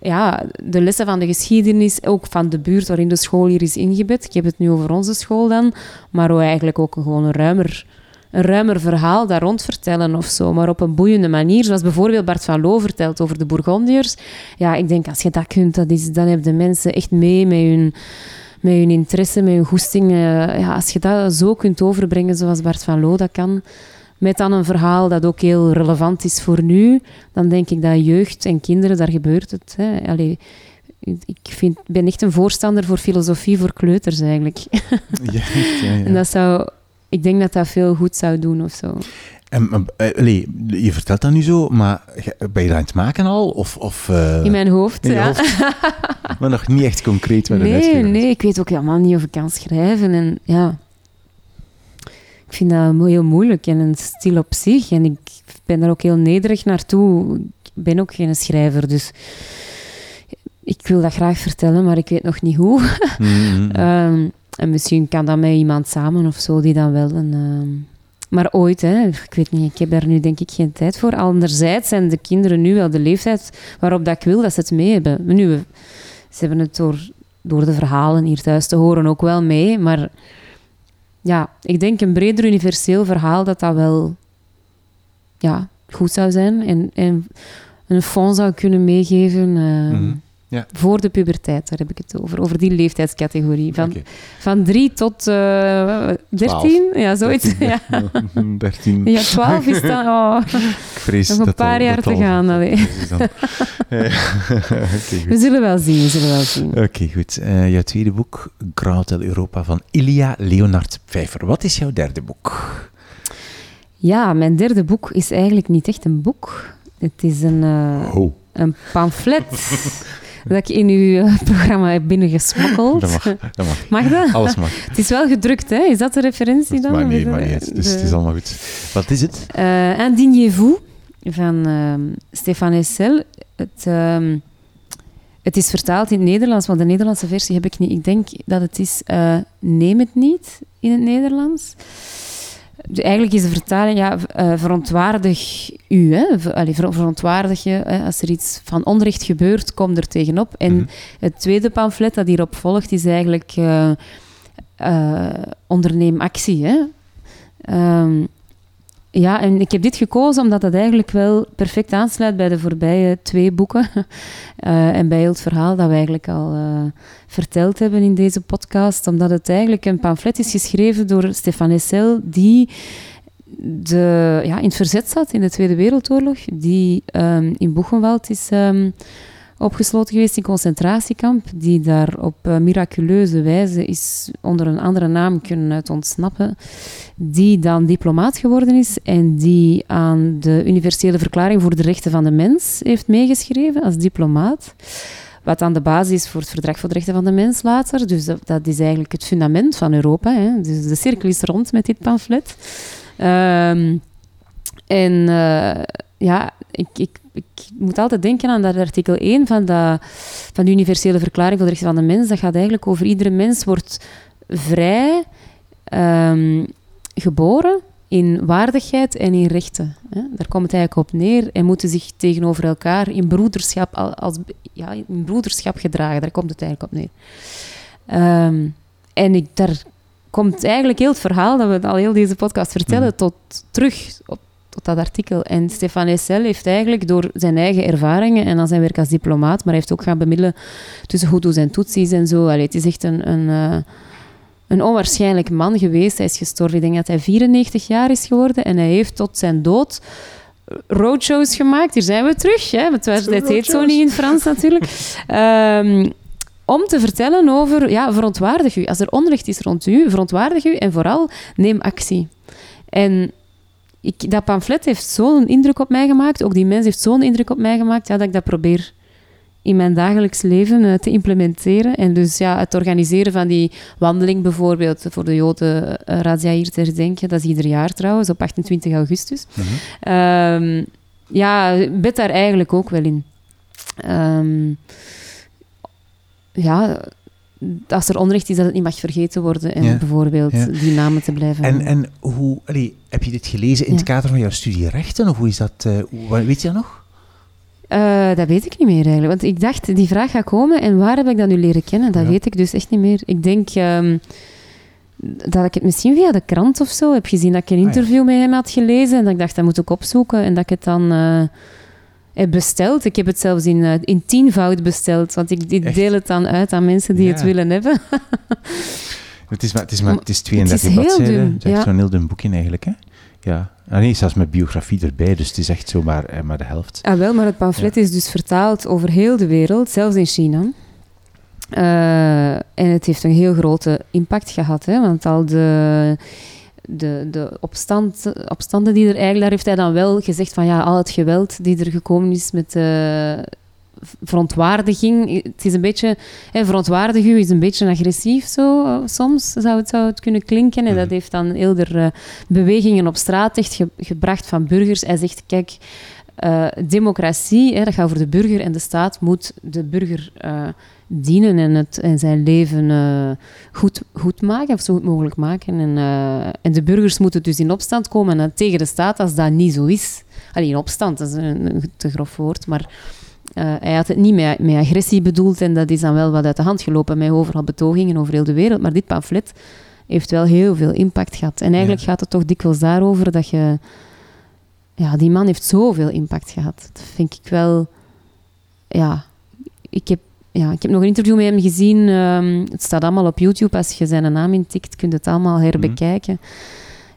ja, de lessen van de geschiedenis, ook van de buurt waarin de school hier is ingebed. Ik heb het nu over onze school dan, maar ook eigenlijk ook een, gewoon ruimer, een ruimer verhaal daar rond vertellen of zo, maar op een boeiende manier, zoals bijvoorbeeld Bart van Loo vertelt over de Bourgondiërs. Ja, ik denk als je dat kunt, dat is, dan hebben de mensen echt mee met hun, met hun interesse, met hun goesting. eh, ja, als je dat zo kunt overbrengen zoals Bart van Loo dat kan, met dan een verhaal dat ook heel relevant is voor nu, dan denk ik dat jeugd en kinderen, daar gebeurt het. Hè. Allee, ik vind, ben echt een voorstander voor filosofie voor kleuters eigenlijk. Ja, ja, ja. En dat zou, ik denk dat dat veel goed zou doen of zo. En, eh, allee, je vertelt dat nu zo, maar ben je dat aan het maken al? Of, of, eh, In mijn hoofd, in ja. hoofd? maar nog niet echt concreet met een Nee, nee, ik weet ook helemaal niet of ik kan schrijven. En ja, ik vind dat heel moeilijk en een stil op zich. En ik ben daar ook heel nederig naartoe. Ik ben ook geen schrijver, dus ik wil dat graag vertellen, maar ik weet nog niet hoe. Mm, en misschien kan dat met iemand samen of zo, die dan wel een... ehm, maar ooit, hè, ik weet niet, ik heb daar nu denk ik geen tijd voor. Anderzijds zijn de kinderen nu wel de leeftijd waarop dat ik wil dat ze het mee hebben. Nu, ze hebben het door, door de verhalen hier thuis te horen ook wel mee, maar ja, ik denk een breder universeel verhaal dat dat wel ja, goed zou zijn en, en een fonds zou kunnen meegeven Mhm, ja. voor de puberteit, daar heb ik het over, over die leeftijdscategorie. Van, van drie tot eh dertien, ja, zoiets. Ja. 13. ja, twaalf is dan... Oh, Ik vrees nog een dat paar al- jaar te al- gaan. dan. We zullen wel zien, we zullen wel zien. Oké, goed. Eh, jouw tweede boek, Graal del Europa van Ilia Leonard Pfeiffer. Wat is jouw derde boek? Ja, mijn derde boek is eigenlijk niet echt een boek. Het is een, Oh, een pamflet dat ik in uw eh, programma heb binnengesmokkeld. dat mag. Dat mag. Mag dat? Alles mag. Het is wel gedrukt, hè? Is dat de referentie dan? Maar nee, maar niet. Dus de- het is allemaal goed. Wat is het? Eh, Indignez-vous van ehm Stefan Essel. Het, ehm, het is vertaald in het Nederlands, want de Nederlandse versie heb ik niet. Ik denk dat het is eh, Neem het niet in het Nederlands. Eigenlijk is de vertaling, ja, eh, verontwaardig u. Hè? Allee, ver- verontwaardig je. Hè? Als er iets van onrecht gebeurt, kom er tegenop. En Mhm. het tweede pamflet dat hierop volgt, is eigenlijk eh, onderneem actie. Hè? Ehm, ja, en ik heb dit gekozen omdat het eigenlijk wel perfect aansluit bij de voorbije twee boeken. Eh, en bij het verhaal dat we eigenlijk al eh, verteld hebben in deze podcast. Omdat het eigenlijk een pamflet is geschreven door Stefan Essel, die de, ja, in het verzet zat in de Tweede Wereldoorlog, die um, in Buchenwald is um, opgesloten geweest in concentratiekamp, die daar op uh, miraculeuze wijze is onder een andere naam kunnen ontsnappen, die dan diplomaat geworden is en die aan de Universele Verklaring voor de Rechten van de Mens heeft meegeschreven als diplomaat. Wat aan de basis is voor het Verdrag voor de Rechten van de Mens later. Dus dat, is eigenlijk het fundament van Europa. Hè. Dus de cirkel is rond met dit pamflet. Um, en uh, ja, ik, ik, ik, moet altijd denken aan dat artikel 1 van, dat, van de Universele Verklaring voor de Rechten van de Mens. Dat gaat eigenlijk over iedere mens wordt vrij um, geboren in waardigheid en in rechten. Hè. Daar komt het eigenlijk op neer. En moeten zich tegenover elkaar in broederschap, als, ja, in broederschap gedragen. Daar komt het eigenlijk op neer. Um, en ik, daar komt eigenlijk heel het verhaal dat we al heel deze podcast vertellen, mm. tot terug op, tot dat artikel. En Stefan Essel heeft eigenlijk door zijn eigen ervaringen en dan zijn werk als diplomaat, maar hij heeft ook gaan bemiddelen tussen Hutus en Tutsis en zo. Allee, het is echt een, een, uh, een onwaarschijnlijk man geweest. Hij is gestorven, ik denk dat hij 94 jaar is geworden en hij heeft tot zijn dood roadshows gemaakt. Hier zijn we terug. Hè? Want het heet zo niet in Frans natuurlijk. um, om te vertellen over, ja, verontwaardig u. Als er onrecht is rond u, verontwaardig u en vooral neem actie. En ik, dat pamflet heeft zo'n indruk op mij gemaakt, ook die mens heeft zo'n indruk op mij gemaakt, ja, dat ik dat probeer in mijn dagelijks leven uh, te implementeren. En dus ja, het organiseren van die wandeling bijvoorbeeld voor de Joden uh, Razzia hier te herdenken, dat is ieder jaar trouwens, op 28 augustus. Mm -hmm. um, ja, bid daar eigenlijk ook wel in. Um, ja, als er onrecht is, dat het niet mag vergeten worden en bijvoorbeeld die namen te blijven En, en hoe, allee, heb je dit gelezen in het kader van jouw studie rechten, of hoe is dat, uh, weet je dat nog? Uh, dat weet ik niet meer eigenlijk, want ik dacht, die vraag gaat komen en waar heb ik dat nu leren kennen? Dat weet ik dus echt niet meer. Ik denk um, dat ik het misschien via de krant of zo heb gezien, dat ik een ah, interview met hem had gelezen en dat ik dacht, dat moet ik opzoeken en dat ik het dan... Uh, besteld. Ik heb het zelfs in, uh, in tienvoud besteld, want ik, ik deel het dan uit aan mensen die het willen hebben. het, is maar, het, is maar, het is 32 bladzijden. Het is echt zo'n heel dun boekje eigenlijk, hè? Ja. Ah, nee, zelfs met biografie erbij, dus het is echt zo maar, eh, maar de helft. Ah, wel, maar het pamflet is dus vertaald over heel de wereld, zelfs in China. Uh, en het heeft een heel grote impact gehad, hè, want al de de, de opstand, opstanden die er eigenlijk, daar heeft hij dan wel gezegd van ja, al het geweld die er gekomen is met uh, verontwaardiging. Het is een beetje, hè, verontwaardig u is een beetje agressief zo, uh, soms zou het, zou het kunnen klinken. En dat mhm. heeft dan eerder uh, bewegingen op straat echt ge gebracht van burgers. Hij zegt, kijk, democratie, hè, dat gaat voor de burger en de staat moet de burger dienen en, het, en zijn leven uh, goed, goed maken, of zo goed mogelijk maken. En, uh, en de burgers moeten dus in opstand komen en tegen de staat als dat niet zo is. Alleen in opstand, dat is een, een te grof woord, maar uh, hij had het niet met, met, agressie bedoeld en dat is dan wel wat uit de hand gelopen met overal betogingen over heel de wereld. Maar dit pamflet heeft wel heel veel impact gehad. En eigenlijk gaat het toch dikwijls daarover dat je... Ja, die man heeft zoveel impact gehad. Dat vind ik wel... Ja, ik heb ja, ik heb nog een interview met hem gezien. Um, het staat allemaal op YouTube. Als je zijn naam intikt, kun je het allemaal herbekijken. Mm.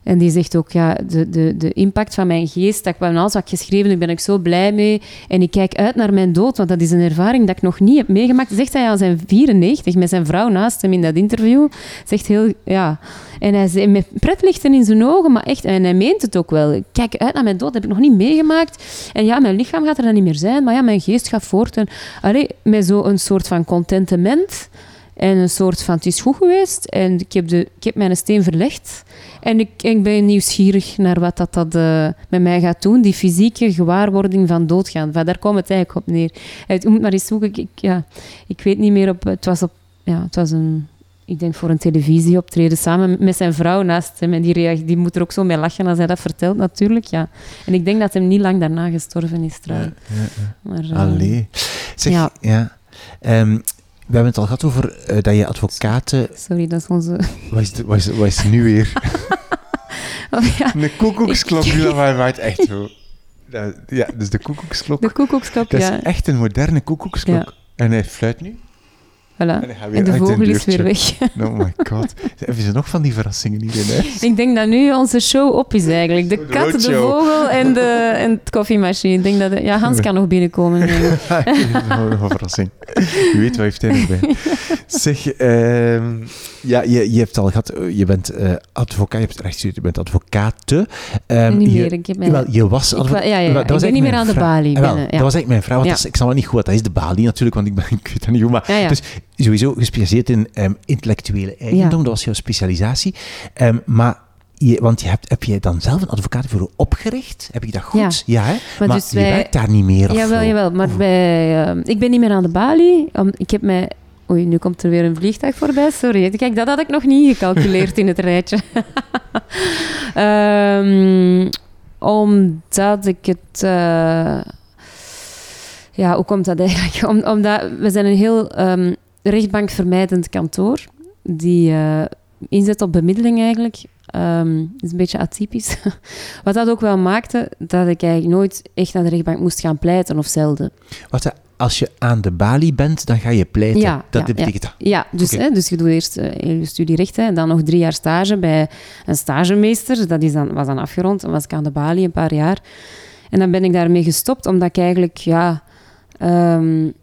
En die zegt ook, ja, de, de, de impact van mijn geest, dat ik wel alles wat geschreven, daar ben ik zo blij mee. En ik kijk uit naar mijn dood, want dat is een ervaring dat ik nog niet heb meegemaakt. Zegt hij al zijn 94, met zijn vrouw naast hem in dat interview. Zegt heel, ja. En hij zei, met pretlichten in zijn ogen, maar echt, en hij meent het ook wel. Ik kijk uit naar mijn dood, dat heb ik nog niet meegemaakt. En ja, mijn lichaam gaat er dan niet meer zijn, maar ja, mijn geest gaat voort. En, allee, met zo'n soort van contentement en een soort van, het is goed geweest en ik heb, de, ik heb mijn steen verlegd. En ik, ik ben nieuwsgierig naar wat dat, dat uh, met mij gaat doen, die fysieke gewaarwording van doodgaan. Van, daar komt het eigenlijk op neer. Je moet maar eens zoeken, ik, ja, ik weet niet meer, op, het was op, ja, het was een, ik denk voor een televisieoptreden, samen met zijn vrouw naast hem. En die, die moet er ook zo mee lachen als hij dat vertelt, natuurlijk. Ja. En ik denk dat hij niet lang daarna gestorven is, trouwens. Ja, ja, ja. Maar, uh, Allee. Zeg, ja. ja. Um, we hebben het al gehad over uh, dat je advocaten... Sorry, dat is onze... Wat is, wat is, wat is nu weer? oh, ja. Een koekoeksklok, ik... dat maakt echt zo... Ja, dus de koekoeksklok. De koekoeksklok, dat ja. Dat is echt een moderne koekoeksklok. Ja. En hij fluit nu? Voilà. En, de vogel is weer weg. oh my god. Hebben ze nog van die verrassingen hier in huis? Ik denk dat nu onze show op is eigenlijk. De, kat, de vogel en, de, en het koffiemachine. Ik denk dat... ja, Hans kan nog binnenkomen. nog een verrassing. Je weet wat heeft hij bij. Zeg, uh, ja, je, je hebt al gehad... Je bent uh, advocaat, je hebt recht je bent advocaat. Um, niet meer, ik mijn... Wel, je was advocaat. Ja, ja, dat ik ben niet meer aan de balie. Wel, ja. Dat was eigenlijk mijn vraag, want is, ik snap het niet goed. Dat is de balie natuurlijk, want ik, ben, ik weet dat niet hoe. Maar, Dus sowieso gespecialiseerd in um, intellectuele eigendom, dat was jouw specialisatie. Um, maar je, want je hebt, heb je dan zelf een advocatenbureau opgericht? Heb ik dat goed? Ja, hè? maar, maar dus je wij, werkt daar niet meer? Jawel, of, jawel. Maar bij, uh, ik ben niet meer aan de balie. Um, ik heb mij... Oei, nu komt er weer een vliegtuig voorbij. Sorry. Kijk, dat had ik nog niet gecalculeerd in het rijtje. um, omdat ik het... Uh, ja, hoe komt dat eigenlijk? Om, omdat we zijn een heel um, rechtbankvermijdend kantoor die uh, inzet op bemiddeling eigenlijk. Um, dat is een beetje atypisch. Wat dat ook wel maakte, dat ik eigenlijk nooit echt naar de rechtbank moest gaan pleiten, of zelden. Wat, als je aan de balie bent, dan ga je pleiten. Ja, dat ja, betekent dat? Ja, dus, hè, dus je doet eerst uh, je studie rechten en dan nog drie jaar stage bij een stagemeester. Dat is dan, was dan afgerond. Dan was ik aan de balie een paar jaar. En dan ben ik daarmee gestopt, omdat ik eigenlijk... Ja, um,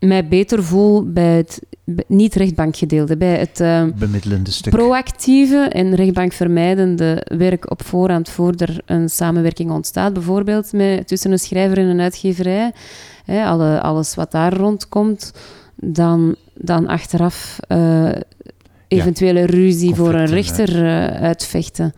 mij beter voel bij het niet-rechtbankgedeelte, bij het uh, bemiddelende stuk. proactieve en rechtbankvermijdende werk op voorhand voordat er een samenwerking ontstaat, bijvoorbeeld met, tussen een schrijver en een uitgeverij, hè, alle, alles wat daar rondkomt, dan, dan achteraf uh, eventuele ruzie voor een rechter uh, uitvechten.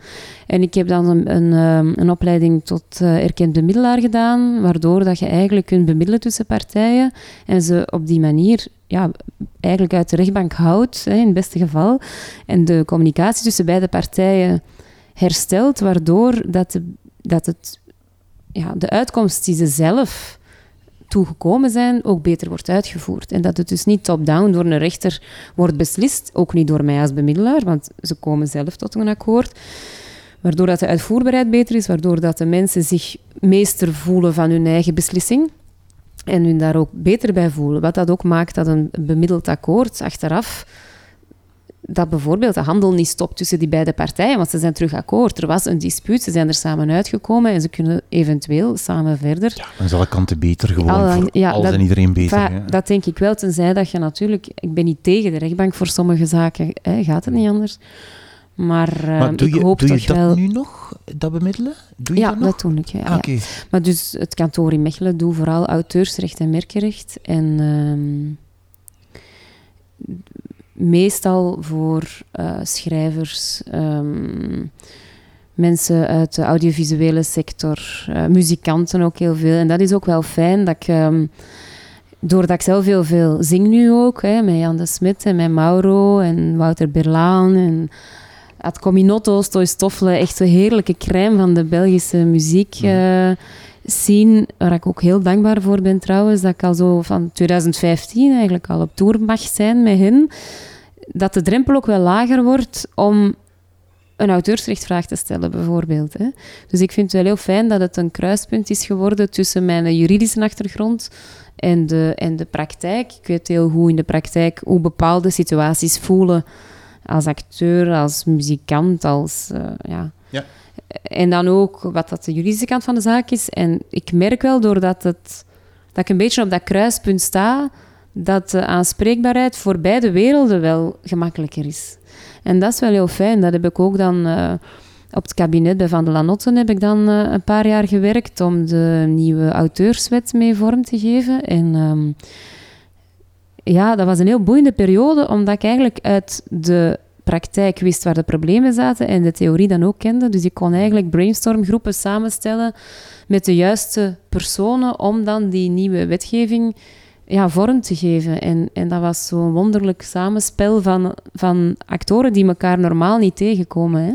En ik heb dan een, een, ehm, een opleiding tot uh, erkend bemiddelaar gedaan, waardoor dat je eigenlijk kunt bemiddelen tussen partijen en ze op die manier ja, eigenlijk uit de rechtbank houdt, hè, in het beste geval, en de communicatie tussen beide partijen herstelt, waardoor dat, de, dat het, ja, de uitkomst die ze zelf toegekomen zijn, ook beter wordt uitgevoerd. En dat het dus niet top-down door een rechter wordt beslist, ook niet door mij als bemiddelaar, want ze komen zelf tot een akkoord. Waardoor dat de uitvoerbaarheid beter is, waardoor dat de mensen zich meester voelen van hun eigen beslissing en hun daar ook beter bij voelen. Wat dat ook maakt dat een bemiddeld akkoord achteraf dat bijvoorbeeld de handel niet stopt tussen die beide partijen, want ze zijn terug akkoord. Er was een dispuut, ze zijn er samen uitgekomen en ze kunnen eventueel samen verder. Ja, dan is alle kanten beter gewoon Al, voor ja, alles en iedereen beter. Dat denk ik wel, tenzij dat je natuurlijk... Ik ben niet tegen de rechtbank voor sommige zaken, hè, gaat het niet anders. Maar, uh, doe ik je, hoop doe je dat nu nog, dat bemiddelen? Doe je ja, dat, nog? dat doe ik. Ja, ah, Maar dus het kantoor in Mechelen doet vooral auteursrecht en merkenrecht. En um, meestal voor uh, schrijvers, um, mensen uit de audiovisuele sector, uh, muzikanten ook heel veel. En dat is ook wel fijn dat ik... Um, doordat ik zelf heel veel zing nu ook, hè, met Jan de Smit en met Mauro en Wouter Berlaan en Ad Cominotto, Stoy Stoffelen, echt zo'n heerlijke crème van de Belgische muziek uh, scene, waar ik ook heel dankbaar voor ben trouwens, dat ik al zo van 2015 eigenlijk al op tour mag zijn met hen dat de drempel ook wel lager wordt om een auteursrechtvraag te stellen, bijvoorbeeld. Hè. Dus ik vind het wel heel fijn dat het een kruispunt is geworden tussen mijn juridische achtergrond en de, en de praktijk. Ik weet heel goed in de praktijk hoe bepaalde situaties voelen als acteur, als muzikant, als... Uh, ja. ja. En dan ook wat dat de juridische kant van de zaak is. En ik merk wel, doordat het, dat ik een beetje op dat kruispunt sta dat de aanspreekbaarheid voor beide werelden wel gemakkelijker is. En dat is wel heel fijn. Dat heb ik ook dan uh, op het kabinet bij Van de Lanotten heb ik dan uh, een paar jaar gewerkt om de nieuwe auteurswet mee vorm te geven. En um, ja, dat was een heel boeiende periode, omdat ik eigenlijk uit de praktijk wist waar de problemen zaten en de theorie dan ook kende. Dus ik kon eigenlijk brainstormgroepen samenstellen met de juiste personen om dan die nieuwe wetgeving ja, vorm te geven. En, en dat was zo'n wonderlijk samenspel van, van actoren die elkaar normaal niet tegenkomen. Hè?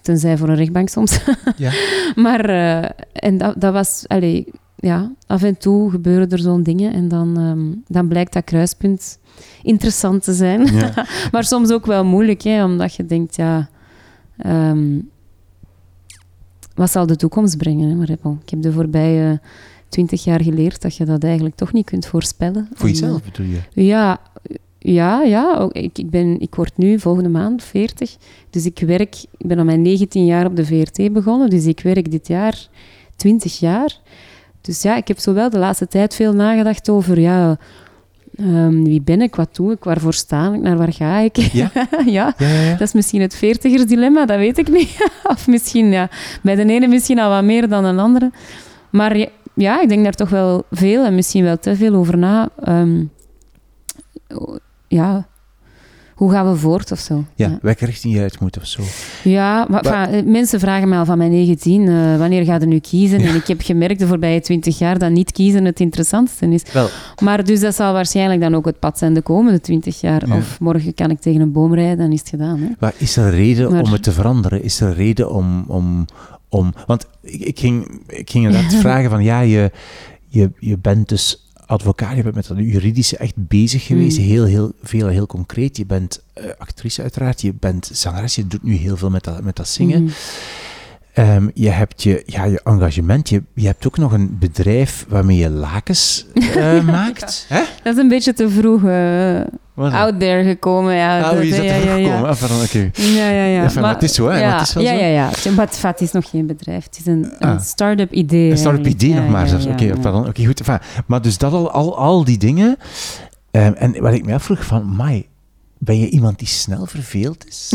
Tenzij voor een rechtbank soms. Ja. maar uh, en dat, dat was... Allee, ja, af en toe gebeuren er zo'n dingen en dan, um, dan blijkt dat kruispunt interessant te zijn. Ja. maar soms ook wel moeilijk, hè, omdat je denkt, ja... Um, wat zal de toekomst brengen? Maar ik heb de voorbije twintig jaar geleerd dat je dat eigenlijk toch niet kunt voorspellen. Voor jezelf eh, bedoel je? ja, ja, ja. Ook Ik, ik, ben, ik word nu volgende maand 40. Dus ik werk, ik ben al mijn 19 jaar op de VRT begonnen. Dus ik werk dit jaar 20 jaar. Dus ja, ik heb zowel de laatste tijd veel nagedacht over ja, ehm, wie ben ik, wat doe ik, waarvoor sta ik, naar waar ga ik. Ja? ja. Ja, ja, ja. Dat is misschien het veertigersdilemma, dat weet ik niet. of misschien, ja, bij de ene misschien al wat meer dan de andere. Maar ja, ja, ik denk daar toch wel veel en misschien wel te veel over na. Ehm, ja, hoe gaan we voort of zo? Ja, welke richting je uit moet of zo. Ja, maar, eh, mensen vragen mij al van mijn 19, eh, wanneer ga je nu kiezen? En ik heb gemerkt de voorbije 20 jaar dat niet kiezen het interessantste is. Wel, Maar dus dat zal waarschijnlijk dan ook het pad zijn de komende 20 jaar. Ja. Of morgen kan ik tegen een boom rijden, dan is het gedaan. Hè? maar is er reden Maar- om het te veranderen? Is er een reden om... om, om want ik, ik, ging, ik ging inderdaad vragen van, ja, je, je, je bent dus advocaat, je bent met dat juridische echt bezig geweest, Mm. heel, heel veel, heel concreet. Je bent eh, actrice uiteraard, je bent zangeres, je doet nu heel veel met dat, met dat zingen. Mhm. Ehm, je hebt je, ja, je engagement, je, je hebt ook nog een bedrijf waarmee je lakens eh, maakt. Hè? Dat is een beetje te vroeg eh? Out there gekomen. Ja, Ah, hoe is dat ja, er ja, ja. gekomen? Ah, pardon, oké. Ja, ja, ja. Enfin, maar het is zo, hè? Ja, het is wel ja, zo. ja, ja. Het is nog geen bedrijf. Het is een, een Ah. start-up idee. Een start-up idee Ja, nog maar ja, zelfs. ja, Oké, ja. pardon. Oké, goed. Enfin, maar dus dat al, al, al die dingen. Ehm, en wat ik me afvroeg van, mai, ben je iemand die snel verveeld is?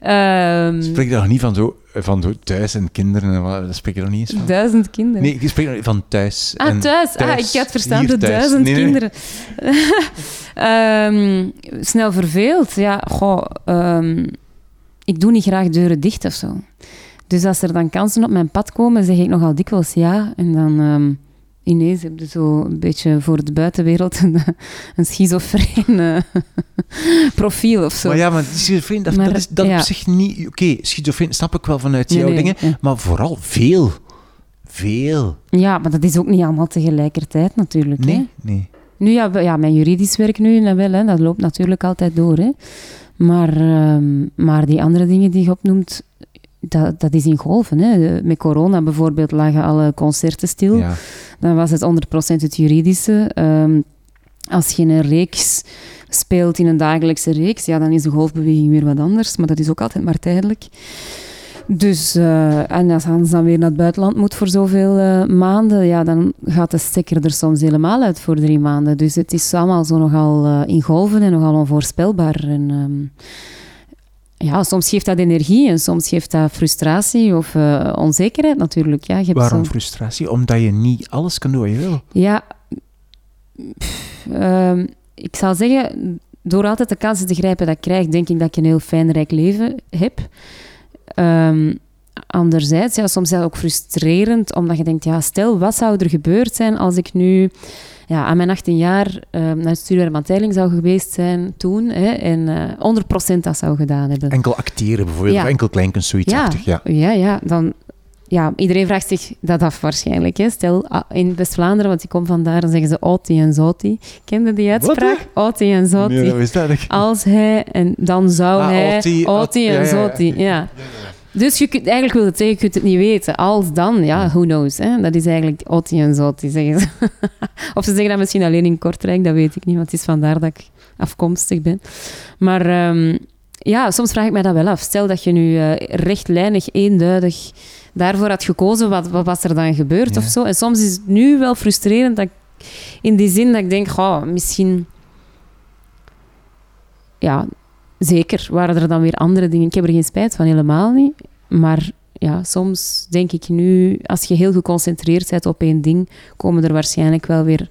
Ehm, spreek je nog niet van zo, van zo thuis en kinderen en wat, daar spreek je nog niet eens van? duizend kinderen. Nee, ik spreek van thuis. Ah, en thuis. Ah, thuis. ik had verstaan de duizend Nee, nee. kinderen. Ehm, snel verveeld. Ja, goh. ehm, ik doe niet graag deuren dicht of zo. Dus als er dan kansen op mijn pad komen, zeg ik nogal dikwijls ja. En dan ineens heb je zo een beetje voor de buitenwereld een, een schizofreen eh, profiel of zo. Maar ja, maar schizofreen, dat, Maar, dat is dat ja. op zich niet... Oké, schizofreen snap ik wel vanuit Nee, jouw nee, dingen, ja. maar vooral veel. Veel. Ja, maar dat is ook niet allemaal tegelijkertijd natuurlijk. Hè? Nee, nee. Nu ja, ja, mijn juridisch werk nu, dat wel, hè, dat loopt natuurlijk altijd door. Hè. Maar, ehm, maar die andere dingen die je opnoemt, dat, dat is in golven. Hè. Met corona bijvoorbeeld lagen alle concerten stil. Ja. Dan was het 100% het juridische. Ehm, als je een reeks speelt in een dagelijkse reeks, ja, dan is de golfbeweging weer wat anders. Maar dat is ook altijd maar tijdelijk. Dus, eh, en als Hans dan weer naar het buitenland moet voor zoveel eh, maanden, ja, dan gaat de stekker er soms helemaal uit voor drie maanden. Dus het is allemaal zo nogal eh, in golven en nogal onvoorspelbaar. En, ehm, ja, soms geeft dat energie en soms geeft dat frustratie of eh, onzekerheid natuurlijk. Ja, je hebt Waarom zo- frustratie? Omdat je niet alles kan doen wat je wil. ja, pff, ehm, ik zou zeggen, door altijd de kansen te grijpen dat ik krijg, denk ik dat ik een heel fijn, rijk leven heb. Ehm, anderzijds, ja, soms is dat ook frustrerend, omdat je denkt, ja, stel, wat zou er gebeurd zijn als ik nu ja, aan mijn 18 jaar ehm, naar van Teiling zou geweest zijn toen hè, en eh 100% dat zou gedaan hebben. Enkel acteren bijvoorbeeld, Ja. of enkel kleinkunst, zoiets Ja, ja. ja, ja, dan... Ja, iedereen vraagt zich dat af waarschijnlijk. Hè. Stel, ah, in West-Vlaanderen, want ik kom vandaar, dan zeggen ze Oti en Zoti. Kende die uitspraak? Oti en Zoti. Nee, dat wist dat ik. Als hij, en dan zou Ah, hij, Oti, en ja. Zoti. Ja. Dus je kunt, eigenlijk wil het zeggen, je kunt het niet weten. Als dan, ja, who knows. Hè? Dat is eigenlijk Oti en Zoti, zeggen ze. of ze zeggen dat misschien alleen in Kortrijk, dat weet ik niet, want het is vandaar dat ik afkomstig ben. Maar ehm, ja, soms vraag ik mij dat wel af. Stel dat je nu eh, rechtlijnig, eenduidig daarvoor had gekozen, wat, wat was er dan gebeurd Ja. of zo? En soms is het nu wel frustrerend dat ik, in die zin dat ik denk, goh, misschien... Ja, zeker waren er dan weer andere dingen. Ik heb er geen spijt van, helemaal niet. Maar ja, soms denk ik nu, als je heel geconcentreerd bent op één ding, komen er waarschijnlijk wel weer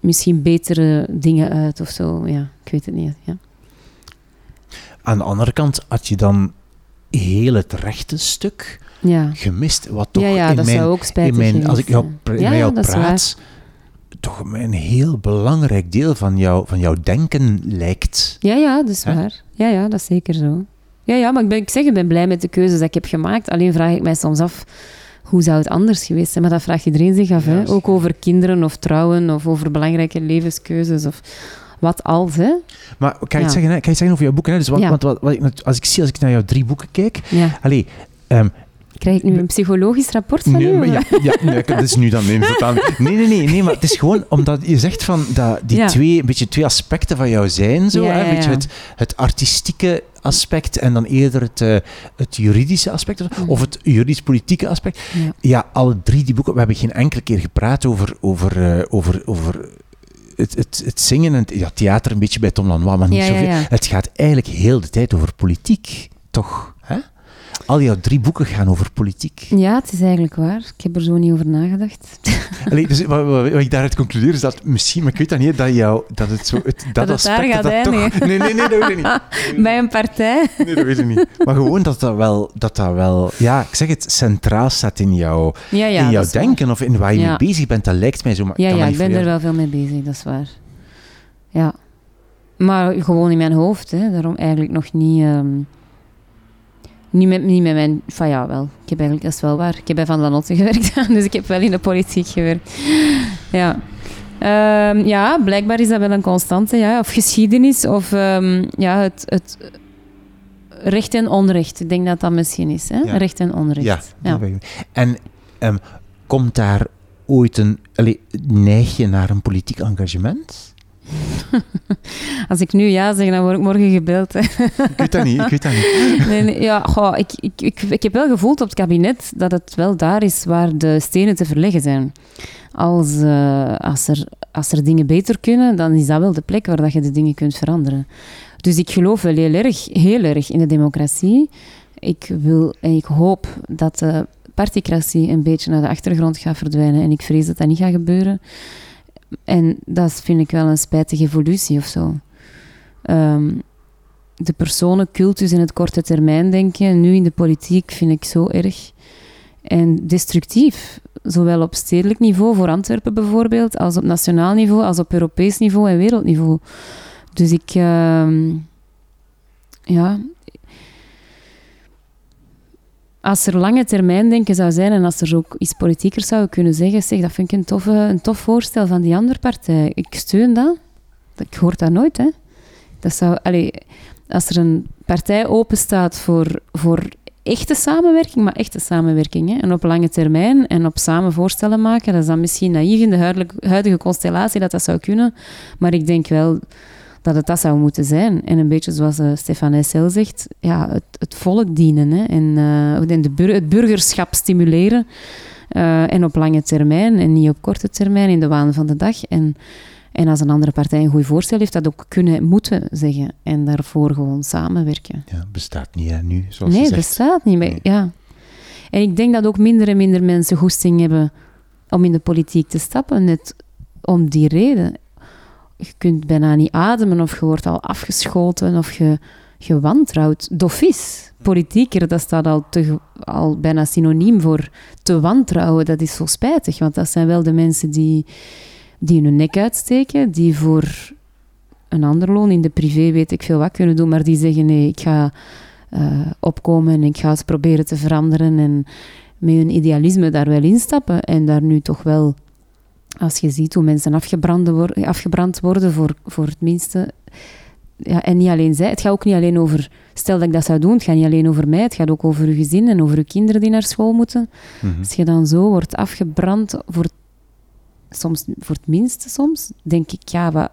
misschien betere dingen uit of zo. Ja, ik weet het niet. Ja. Aan de andere kant had je dan heel het rechte stuk Ja, gemist, wat toch ja, ja in dat mijn, zou ook spijtig in mijn als ik jou, met jou praat, toch een heel belangrijk deel van, jou, van jouw denken lijkt. Ja, ja, dat is Hè? waar. Ja, ja, dat is zeker zo. Ja, ja, maar ik, ben, ik zeg, ik ben blij met de keuzes die ik heb gemaakt. Alleen vraag ik mij soms af, hoe zou het anders geweest zijn? Maar dat vraagt iedereen zich af. Hè? Ook over kinderen of trouwen of over belangrijke levenskeuzes of wat als. Hè? Maar kan je Ja. zeggen, hè? kan je zeggen over jouw boeken? Hè? Dus wat, Ja. Want wat, wat als, ik zie, als ik naar jouw drie boeken kijk, Ja. Allee, ehm, Krijg ik nu een psychologisch rapport van nee, u? Maar ja, ja, nee, dat is nu dan neemt het aan. Nee, nee, nee, nee, maar het is gewoon omdat je zegt van dat die Ja. twee, een beetje twee aspecten van jou zijn, zo, Ja, hè, een beetje het, het artistieke aspect en dan eerder het, eh, het juridische aspect, of het juridisch-politieke aspect. Ja. Ja, alle drie die boeken, we hebben geen enkele keer gepraat over, over, eh, over, over het, het, het zingen en het ja, theater een beetje bij Tom Lanois, maar niet Ja, ja, zoveel. Het gaat eigenlijk heel de tijd over politiek, toch? Hè? Al jouw drie boeken gaan over politiek. Ja, het is eigenlijk waar. Ik heb er zo niet over nagedacht. Allee, dus wat, wat, wat ik daaruit concludeer is dat misschien, maar ik weet dat niet, dat, jou, dat het zo... Het, dat, Dat het daar aspect, gaat dat toch... Nee, nee, nee, dat weet ik niet. Bij een partij. Nee, dat weet ik niet. Maar gewoon dat dat wel, dat dat wel ja, ik zeg het, centraal staat in, jou, Ja, ja, in jouw waar. denken of in waar je Ja. mee bezig bent. Dat lijkt mij zo. Maar Ja, ja ik ben er wel veel mee bezig, dat is waar. Ja. Maar gewoon in mijn hoofd, hè. daarom eigenlijk nog niet... ehm, niet, met, niet met mijn... Van ja, wel. Ik heb eigenlijk, dat is wel waar. Ik heb bij Van Lanotte gewerkt, dus ik heb wel in de politiek gewerkt. Ja. Ehm, ja, blijkbaar is dat wel een constante, ja. Of geschiedenis, of ehm, ja, het, het recht en onrecht. Ik denk dat dat misschien is, hè. Ja. Recht en onrecht. Ja. En ehm, komt daar ooit een... Allee, neig je naar een politiek engagement? Als ik nu ja zeg, dan word ik morgen gebeld. Hè. Ik weet dat niet, ik weet dat niet. Nee, nee, ja, goh, ik, ik, ik, ik heb wel gevoeld op het kabinet dat het wel daar is waar de stenen te verleggen zijn. Als, eh, als, er, als er dingen beter kunnen, dan is dat wel de plek waar dat je de dingen kunt veranderen. Dus ik geloof wel heel erg, heel erg in de democratie. Ik wil en ik hoop dat de particratie een beetje naar de achtergrond gaat verdwijnen. En ik vrees dat dat niet gaat gebeuren. En dat vind ik wel een spijtige evolutie of zo. Ehm, de personencultus in het korte termijn denken, nu in de politiek, vind ik zo erg. En destructief. Zowel op stedelijk niveau, voor Antwerpen bijvoorbeeld, als op nationaal niveau, als op Europees niveau en wereldniveau. Dus ik... ehm, ja... Als er lange termijn denken zou zijn en als er ook iets politieker zou kunnen zeggen, zeg, dat vind ik een, toffe, een tof voorstel van die andere partij. Ik steun dat. Ik hoor dat nooit, hè. Dat zou... Als er een partij openstaat voor, voor echte samenwerking, maar echte samenwerking, hè, en op lange termijn en op samen voorstellen maken, dat is dan misschien naïef in de huidige constellatie dat dat zou kunnen, maar ik denk wel dat het dat zou moeten zijn. En een beetje zoals uh, Stefan Essel zegt, ja, het, het volk dienen hè, en, eh, en de bur het burgerschap stimuleren. eh, en op lange termijn en niet op korte termijn in de waan van de dag. En, en als een andere partij een goed voorstel heeft, dat ook kunnen, moeten zeggen. En daarvoor gewoon samenwerken. Ja, bestaat niet hè, nu, zoals nee, je zegt. bestaat niet. Maar, Nee. ja. En ik denk dat ook minder en minder mensen goesting hebben om in de politiek te stappen. Net om die reden. Je kunt bijna niet ademen of je wordt al afgeschoten of je, je wantrouwt. Dofis. Politieker, dat staat al, te, al bijna synoniem voor te wantrouwen. Dat is zo spijtig, want dat zijn wel de mensen die, die hun nek uitsteken, die voor een ander loon in de privé weet ik veel wat kunnen doen, maar die zeggen nee, ik ga eh, opkomen en ik ga het proberen te veranderen en met hun idealisme daar wel instappen en daar nu toch wel, als je ziet hoe mensen afgebrand, wor- afgebrand worden voor, voor het minste, ja, en niet alleen zij, het gaat ook niet alleen over, stel dat ik dat zou doen, het gaat niet alleen over mij, het gaat ook over uw gezin en over uw kinderen die naar school moeten. Mhm. Als je dan zo wordt afgebrand voor, soms, voor het minste soms, denk ik, ja, wat,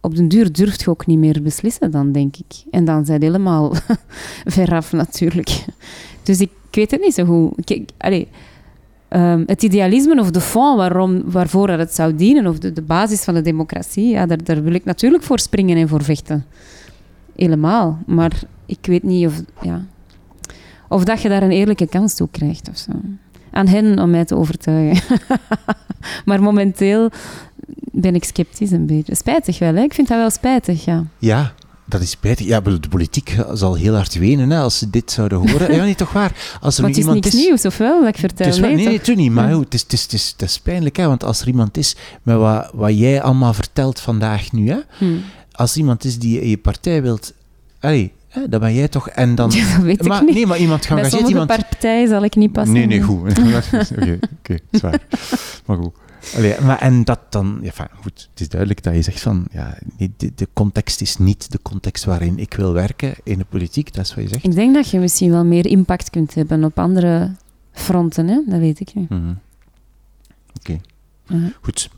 op den duur durft je ook niet meer beslissen dan, denk ik. En dan zijn het helemaal veraf natuurlijk. Dus ik, ik weet het niet zo goed. Kijk, allee, ehm, het idealisme of de fond waarom, waarvoor het zou dienen, of de, basis van de democratie, ja, daar, daar wil ik natuurlijk voor springen en voor vechten. Helemaal. Maar ik weet niet of, ja, of dat je daar een eerlijke kans toe krijgt of zo. Aan hen om mij te overtuigen. maar momenteel ben ik sceptisch een beetje. Spijtig wel? Ik vind dat wel spijtig, ja. Ja, dat is spijtig. Ja, de politiek zal heel hard wenen hè, als ze dit zouden horen. Ja, niet toch waar? Als er Maar nu het is niks nieuws, of wel? Dat ik vertel. Is nee, nee, toen niet. Maar het, is, het, is, het, is, het is pijnlijk, hè, want als er iemand is met wat, wat jij allemaal vertelt vandaag nu, hè, Hm. als er iemand is die je partij wilt, allee, hè, dan ben jij toch. En dan, Ja, dat weet maar, ik niet. Nee, maar iemand Bij geëngageerd, sommige iemand. partijen zal ik niet passen. Nee, nee, goed. Oké, oké, is waar. Maar goed. Allee, maar en dat dan, ja, goed, het is duidelijk dat je zegt van, ja, de, de, context is niet de context waarin ik wil werken in de politiek, dat is wat je zegt. Ik denk dat je misschien wel meer impact kunt hebben op andere fronten, hè? dat weet ik niet. Mhm. Oké, goed.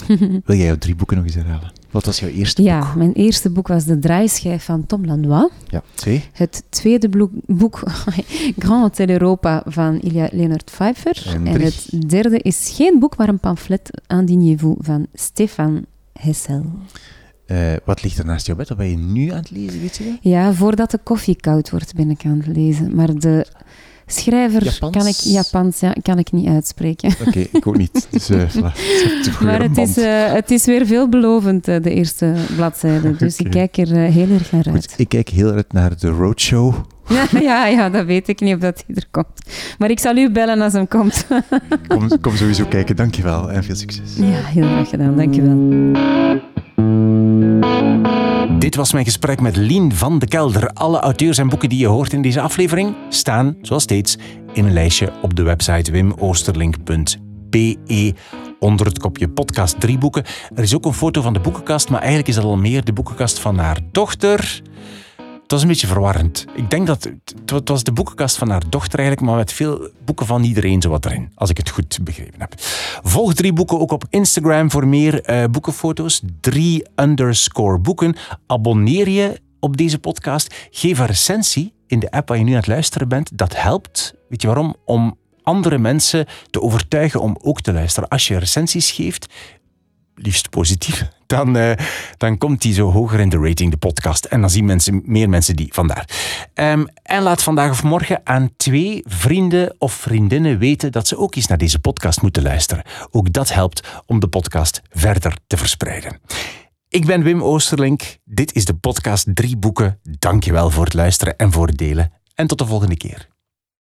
wil jij jouw drie boeken nog eens herhalen? Wat was jouw eerste ja, boek? Ja, mijn eerste boek was De Draaischijf van Tom Lanois. Ja, twee. Het tweede boek, Grand Hotel Europa van Ilya Leonard Pfeiffer. En, en, het derde is geen boek, maar een pamflet, Indignez-vous van Stefan Hessel. Uh, wat ligt er naast jouw bed? Wat ben je nu aan het lezen, weet je dat? Ja, voordat de koffie koud wordt ben ik aan het lezen. Maar de Schrijver kan ik Japans ja, kan ik niet uitspreken. Oké, ik ook niet. Dus, uh, maar het is, uh, het is weer veelbelovend, uh, de eerste bladzijde. Dus ik kijk er heel erg naar uit. Goed, ik kijk heel erg naar de roadshow. Ja, ja, ja, dat weet ik niet of dat hij er komt. Maar ik zal u bellen als hem komt. kom, kom sowieso kijken, dankjewel en veel succes. Ja, heel graag gedaan, dankjewel. Dit was mijn gesprek met Lien van de Kelder. Alle auteurs en boeken die je hoort in deze aflevering staan, zoals steeds, in een lijstje op de website wimoosterlink.be onder het kopje podcast drie boeken. Er is ook een foto van de boekenkast, maar eigenlijk is dat al meer de boekenkast van haar dochter was een beetje verwarrend. Ik denk dat het, was de boekenkast van haar dochter eigenlijk, maar met veel boeken van iedereen zo wat erin, als ik het goed begrepen heb. Volg drie boeken ook op Instagram voor meer uh, boekenfoto's. Drie underscore boeken. Abonneer je op deze podcast. Geef een recensie in de app waar je nu aan het luisteren bent. Dat helpt. Weet je waarom? Om andere mensen te overtuigen om ook te luisteren. Als je recensies geeft, liefst positief, dan, uh, dan komt die zo hoger in de rating, de podcast. En dan zien mensen, meer mensen die. Vandaar. Um, en laat vandaag of morgen aan twee vrienden of vriendinnen weten dat ze ook eens naar deze podcast moeten luisteren. Ook dat helpt om de podcast verder te verspreiden. Ik ben Wim Oosterlink. Dit is de podcast Drie Boeken. Dankjewel voor het luisteren en voor het delen. En tot de volgende keer.